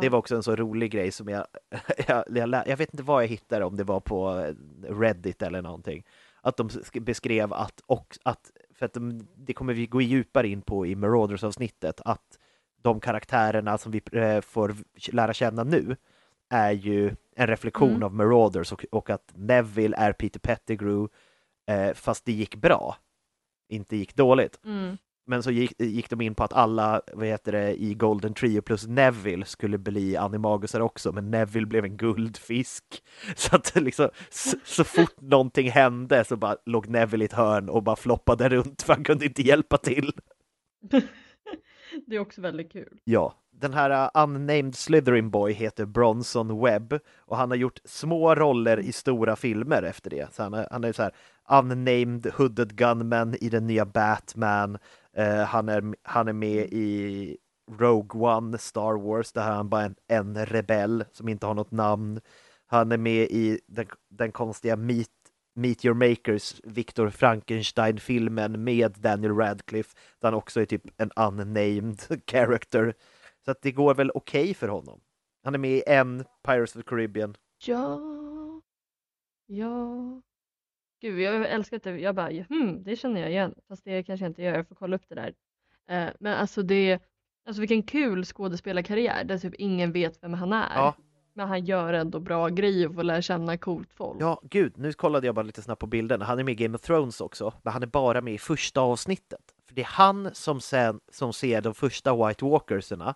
Det var också en så rolig grej som jag, jag, jag, jag vet inte vad jag hittade, om det var på eh, Reddit eller någonting, att de sk- beskrev att, och, att för att de, det kommer vi gå djupare in på i Marauders-avsnittet, att de karaktärerna som vi eh, får lära känna nu är ju en reflektion Mm. av Marauders och, och att Neville är Peter Pettigrew eh, fast det gick bra, inte gick dåligt. Mm. Men så gick, gick de in på att alla, vad heter det, i Golden Trio plus Neville skulle bli animagusar också, men Neville blev en guldfisk. Så att liksom, så, så fort någonting hände så bara låg Neville i ett hörn och bara floppade runt för han kunde inte hjälpa till. Det är också väldigt kul. Ja, den här uh, unnamed Slytherin boy heter Bronson Webb och han har gjort små roller i stora filmer efter det. Så han är, han är så här unnamed hooded gunman i den nya Batman. Eh, han, är, han är med i Rogue One, Star Wars, där han bara är en, en rebell som inte har något namn. Han är med i den, den konstiga Meet, Meet Your Makers, Victor Frankenstein-filmen med Daniel Radcliffe, där han också är typ en unnamed character. Så att det går väl okej för honom. Han är med i en Pirates of the Caribbean. Ja. Ja. Gud, jag älskar det. Jag bara, hmm, det känner jag igen. Fast det kanske jag inte gör, jag får kolla upp det där. Eh, men alltså det, alltså vilken kul skådespelarkarriär där typ ingen vet vem han är. Ja. Men han gör ändå bra grejer och får lära känna coolt folk. Ja, gud, nu kollade jag bara lite snabbt på bilden. Han är med i Game of Thrones också, men han är bara med i första avsnittet. För det är han som, sen, som ser de första White Walkerserna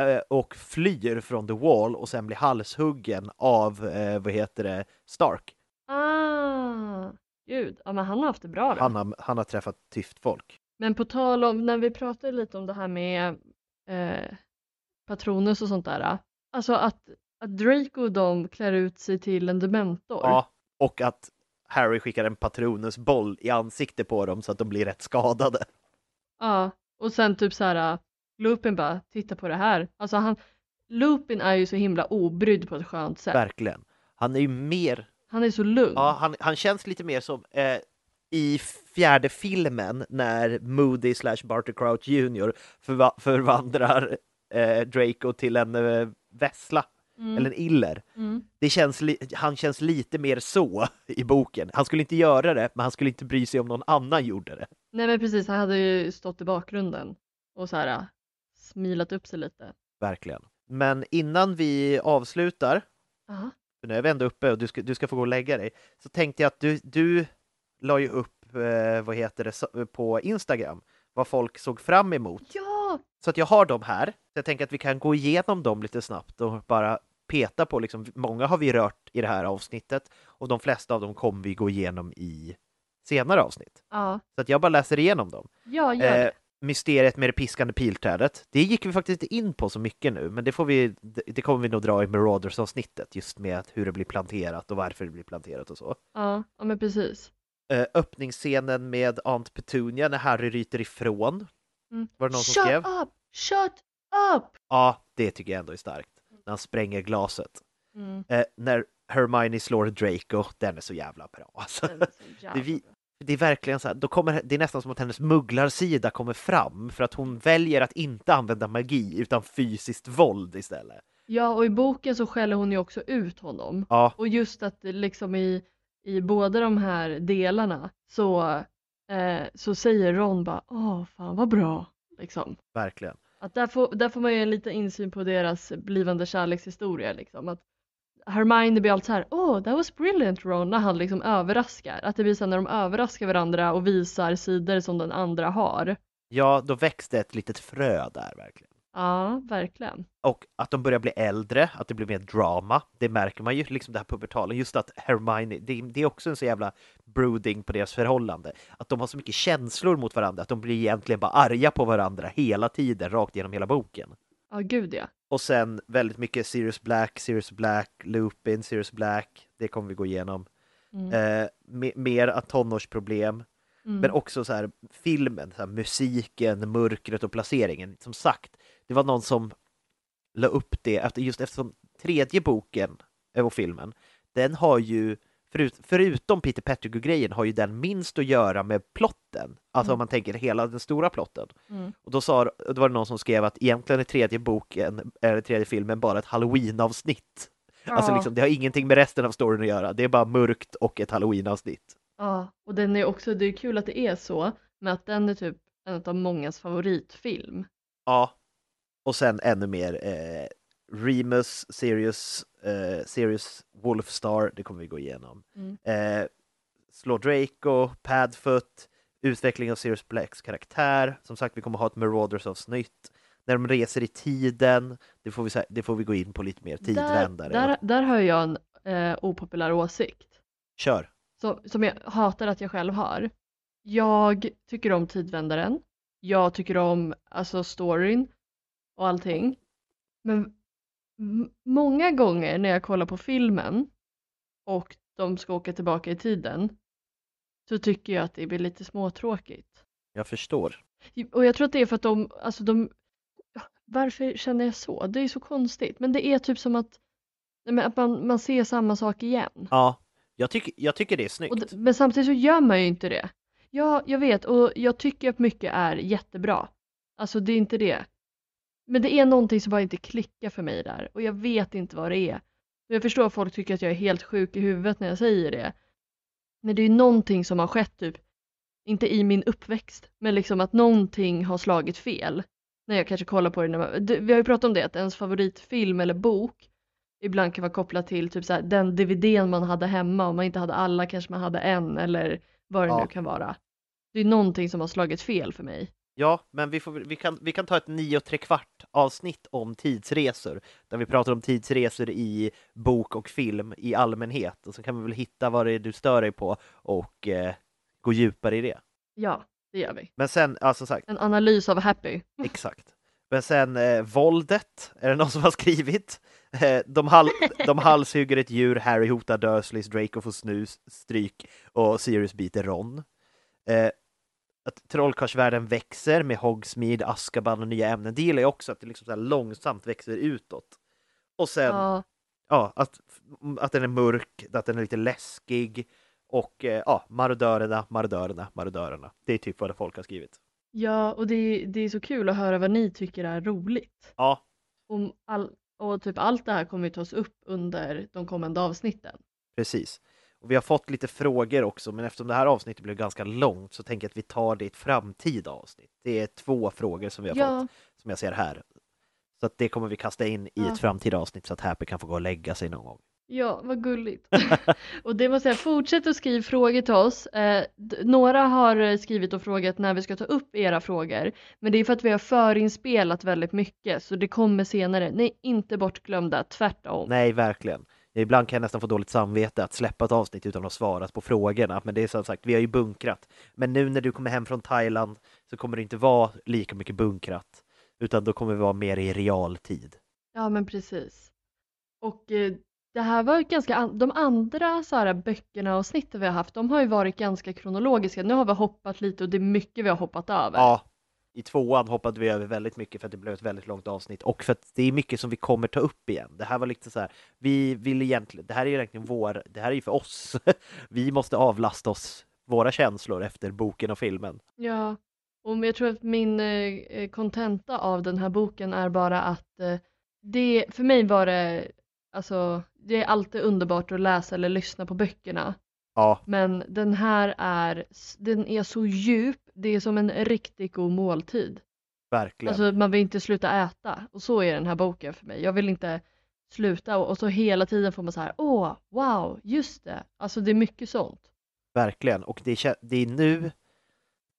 eh, och flyr från The Wall och sen blir halshuggen av, eh, vad heter det, Stark. Ah, gud. Ja, men han har haft det bra då. Han har, han har träffat tyft folk. Men på tal om, när vi pratade lite om det här med eh, Patronus och sånt där. Alltså att, att Draco och de klär ut sig till en dementor. Ja, och att Harry skickar en patronusboll i ansiktet på dem så att de blir rätt skadade. Ja, och sen typ så här Lupin bara, titta på det här. Alltså han, Lupin är ju så himla obrydd på ett skönt sätt. Verkligen. Han är ju mer Han är så lugn. Ja, han, han känns lite mer som eh, i fjärde filmen när Moody slash Barty Crouch Jr. Förva förvandlar eh, Draco till en eh, vessla Mm. eller en iller. Mm. Det känns han känns lite mer så i boken. Han skulle inte göra det, men han skulle inte bry sig om någon annan gjorde det. Nej men precis, han hade ju stått i bakgrunden och så här smilat upp sig lite. Verkligen. Men innan vi avslutar, Aha. För nu är vi ändå uppe och du ska, du ska få gå och lägga dig, så tänkte jag att du, du la ju upp, eh, vad heter det, på Instagram, vad folk såg fram emot. Ja! Så att jag har dem här. Så jag tänker att vi kan gå igenom dem lite snabbt och bara peta på, liksom, många har vi rört i det här avsnittet och de flesta av dem kommer vi gå igenom i senare avsnitt. Ja, Så att jag bara läser igenom dem. ja gör Eh, det. Mysteriet med det piskande pilträdet. Det gick vi faktiskt inte in på så mycket nu, men det, får vi, det, kommer vi nog dra i Marauders-avsnittet, just med hur det blir planterat och varför det blir planterat och så. Ja, ja men precis. Eh, öppningsscenen med Aunt Petunia när Harry ryter ifrån. Mm. Var det någon som Shut skrev? up! Shut up! Ja, det tycker jag ändå är starkt. När han spränger glaset. Mm. Eh, när Hermione slår Draco, den är så jävla bra. Alltså. Så jävla Det, vi, det är verkligen så här, då kommer, det är nästan som att hennes mugglarsida kommer fram för att hon väljer att inte använda magi utan fysiskt våld istället. Ja, och i boken så skäller hon ju också ut honom. Ja, Och just att liksom i, i båda de här delarna så, eh, så säger Ron bara åh fan vad bra. Liksom. verkligen. Att där, får, där får man ju en liten insyn på deras blivande kärlekshistoria. Liksom. Att Hermione blir alltid så här oh that was brilliant Ron när han liksom överraskar. Att det blir så när de överraskar varandra och visar sidor som den andra har. Ja, då växte ett litet frö där verkligen. Ja, verkligen. Och att de börjar bli äldre, att det blir mer drama, det märker man ju, liksom det här pubertalen. Just att Hermione, det, det är också en så jävla brooding på deras förhållande. Att de har så mycket känslor mot varandra, att de blir egentligen bara arga på varandra hela tiden, rakt genom hela boken. Ja, gud ja. Och sen väldigt mycket Sirius Black, Sirius Black, Lupin, Sirius Black, det kommer vi gå igenom. Mm. Eh, me- mer att tonårsproblem, Mm. men också så här filmen, så här, musiken, mörkret och placeringen. Som sagt, det var någon som la upp det, efter, just eftersom tredje boken och filmen, den har ju, förut, förutom Peter Pettigrew-grejen, har ju den minst att göra med plotten. Alltså Mm. om man tänker hela den stora plotten. Mm. Och då, sa, då var det någon som skrev att egentligen är tredje boken, eller tredje filmen, bara ett halloween-avsnitt. Alltså Ja. liksom, det har ingenting med resten av storyn att göra, det är bara mörkt och ett halloween-avsnitt. Ja, och den är också, det är kul att det är så, men att den är typ en av mångas favoritfilm. Ja. Och sen ännu mer eh, Remus, Sirius, eh, Sirius Wolfstar, det kommer vi gå igenom. Mm. Eh, Slå Draco, Padfoot, utveckling av Sirius Blacks karaktär. Som sagt, vi kommer ha ett Marauders-avsnitt. När de reser i tiden, det får vi, det får vi gå in på lite mer tidvändare. Där, där, där har jag en eh, opopulär åsikt Kör! som, som jag hatar att jag själv har. Jag tycker om tidvändaren. Jag tycker om alltså storyn och allting. Men många gånger när jag kollar på filmen och de ska åka tillbaka i tiden så tycker jag att det blir lite småtråkigt. Jag förstår. Och jag tror att det är för att de, alltså de, varför känner jag så? Det är så konstigt, men det är typ som att, att man, man ser samma sak igen. Ja, jag, tycker jag tycker det är snyggt. Och, men samtidigt så gör man ju inte det. Ja, jag vet och jag tycker att mycket är jättebra. Alltså det är inte det. Men det är någonting som bara inte klickar för mig där och jag vet inte vad det är. Jag förstår att folk tycker att jag är helt sjuk i huvudet när jag säger det. Men det är ju någonting som har skett typ, inte i min uppväxt, men liksom att någonting har slagit fel. När jag kanske kollar på det när man, vi har ju pratat om det, att ens favoritfilm eller bok ibland kan vara kopplat till typ så här, den DVDn man hade hemma, om man inte hade alla kanske man hade en eller vad det Ja. nu kan vara. Det är någonting som har slagit fel för mig. Ja, men vi, får, vi, kan, vi kan ta ett nio och tre kvart avsnitt om tidsresor, där vi pratar om tidsresor i bok och film i allmänhet. Och så kan vi väl hitta vad det är du stör dig på och eh, gå djupare i det. Ja, det gör vi. Men sen, ja som sagt, En analys av Happy. exakt. Men sen eh, våldet, är det någon som har skrivit? Eh, de, hal de halshugger ett djur, Harry hotar Dursleys, Draco får snus, stryk och Sirius biter Ron. Eh, att trollkarlsvärlden växer med Hogsmeade, Azkaban och nya ämnen. Det gillar jag också, att det liksom så långsamt växer utåt. Och sen, ja, Ja, att, att den är mörk, att den är lite läskig och eh, ja, marodörerna, marodörerna, marodörerna. Det är typ vad folk har skrivit. ja och det är, det är så kul att höra vad ni tycker är roligt. Ja, Och, all, och typ allt det här kommer ju tas upp under de kommande avsnitten. Precis. Och vi har fått lite frågor också, men eftersom det här avsnittet blev ganska långt så tänker jag att vi tar det i ett framtida avsnitt. Det är två frågor som vi har Ja. fått, som jag ser här. Så att det kommer vi kasta in i Ja. ett framtida avsnitt så att Happy kan få gå och lägga sig någon gång. Ja, vad gulligt. och det måste jag fortsätt att skriva frågor till oss. Eh, några har skrivit och frågat när vi ska ta upp era frågor. Men det är för att vi har förinspelat väldigt mycket så det kommer senare. Ni är inte bortglömda, tvärtom. Nej, verkligen. Ibland kan jag nästan få dåligt samvete att släppa ett avsnitt utan att ha svarat på frågorna. Men det är som sagt, vi har ju bunkrat. Men nu när du kommer hem från Thailand så kommer det inte vara lika mycket bunkrat. Utan då kommer vi vara mer i realtid. Ja, men precis. Och eh, det här var ganska, de andra så här, böckerna och snitten vi har haft, de har ju varit ganska kronologiska. Nu har vi hoppat lite och det är mycket vi har hoppat över. Ja, i tvåan hoppade vi över väldigt mycket för att det blev ett väldigt långt avsnitt och för att det är mycket som vi kommer ta upp igen. Det här var lite så här, vi vill egentligen, det här är ju egentligen vår, det här är ju för oss. vi måste avlasta oss våra känslor efter boken och filmen. Ja, och jag tror att min kontenta eh, av den här boken är bara att eh, det, för mig var det, alltså det är alltid underbart att läsa eller lyssna på böckerna. Ja. Men den här är, den är så djup, det är som en riktigt god måltid. Verkligen. Alltså man vill inte sluta äta och så är den här boken för mig. Jag vill inte sluta och, och så hela tiden får man så här, åh, wow, just det. Alltså det är mycket sånt. Verkligen, och det är, det är nu,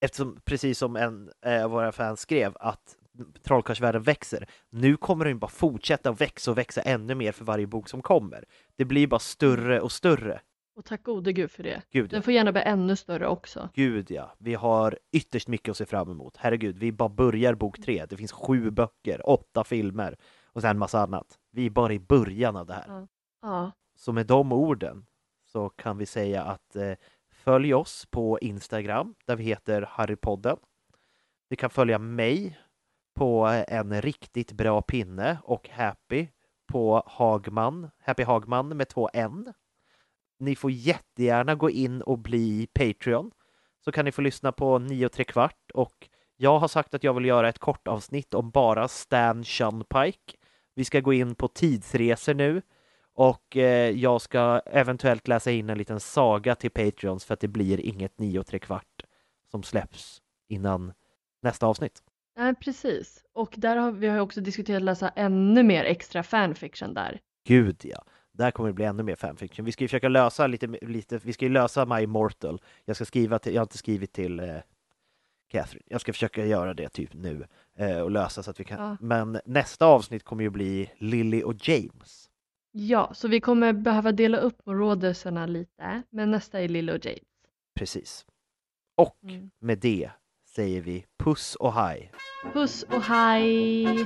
eftersom precis som en av eh, våra fans skrev, att trollkarlsvärlden växer. Nu kommer den bara fortsätta växa och växa ännu mer för varje bok som kommer. Det blir bara större och större. Och tack gode gud för det. Gud, Den får gärna bli ännu större också. Gud ja, vi har ytterst mycket att se fram emot. Herregud, vi bara börjar bok tre. Det finns sju böcker, åtta filmer och sen en massa annat. Vi är bara i början av det här. Ja. ja. Så med de orden så kan vi säga att eh, följ oss på Instagram där vi heter Harrypodden. Vi kan följa mig på en riktigt bra pinne och Happy på Hagman, Happy Hagman med två N. Ni får jättegärna gå in och bli Patreon så kan ni få lyssna på 9 och 3 kvart och jag har sagt att jag vill göra ett kort avsnitt om bara Stan Shunpike. Vi ska gå in på tidsresor nu och eh, jag ska eventuellt läsa in en liten saga till Patreons för att det blir inget 9 och 3 kvart som släpps innan nästa avsnitt. Nej, precis. Och där har vi har också diskuterat att läsa ännu mer extra fanfiction där. Gud ja. Där kommer det bli ännu mer fanfiction. Vi ska ju försöka lösa lite, lite vi ska ju lösa My Immortal. Jag ska skriva till, jag har inte skrivit till eh, Catherine. Jag ska försöka göra det typ nu eh, och lösa så att vi kan. Ja. Men nästa avsnitt kommer ju bli Lily och James. Ja, så vi kommer behöva dela upp rådelserna lite, men nästa är Lily och James. Precis. Och mm. med det säger vi puss och hej. Puss och hej!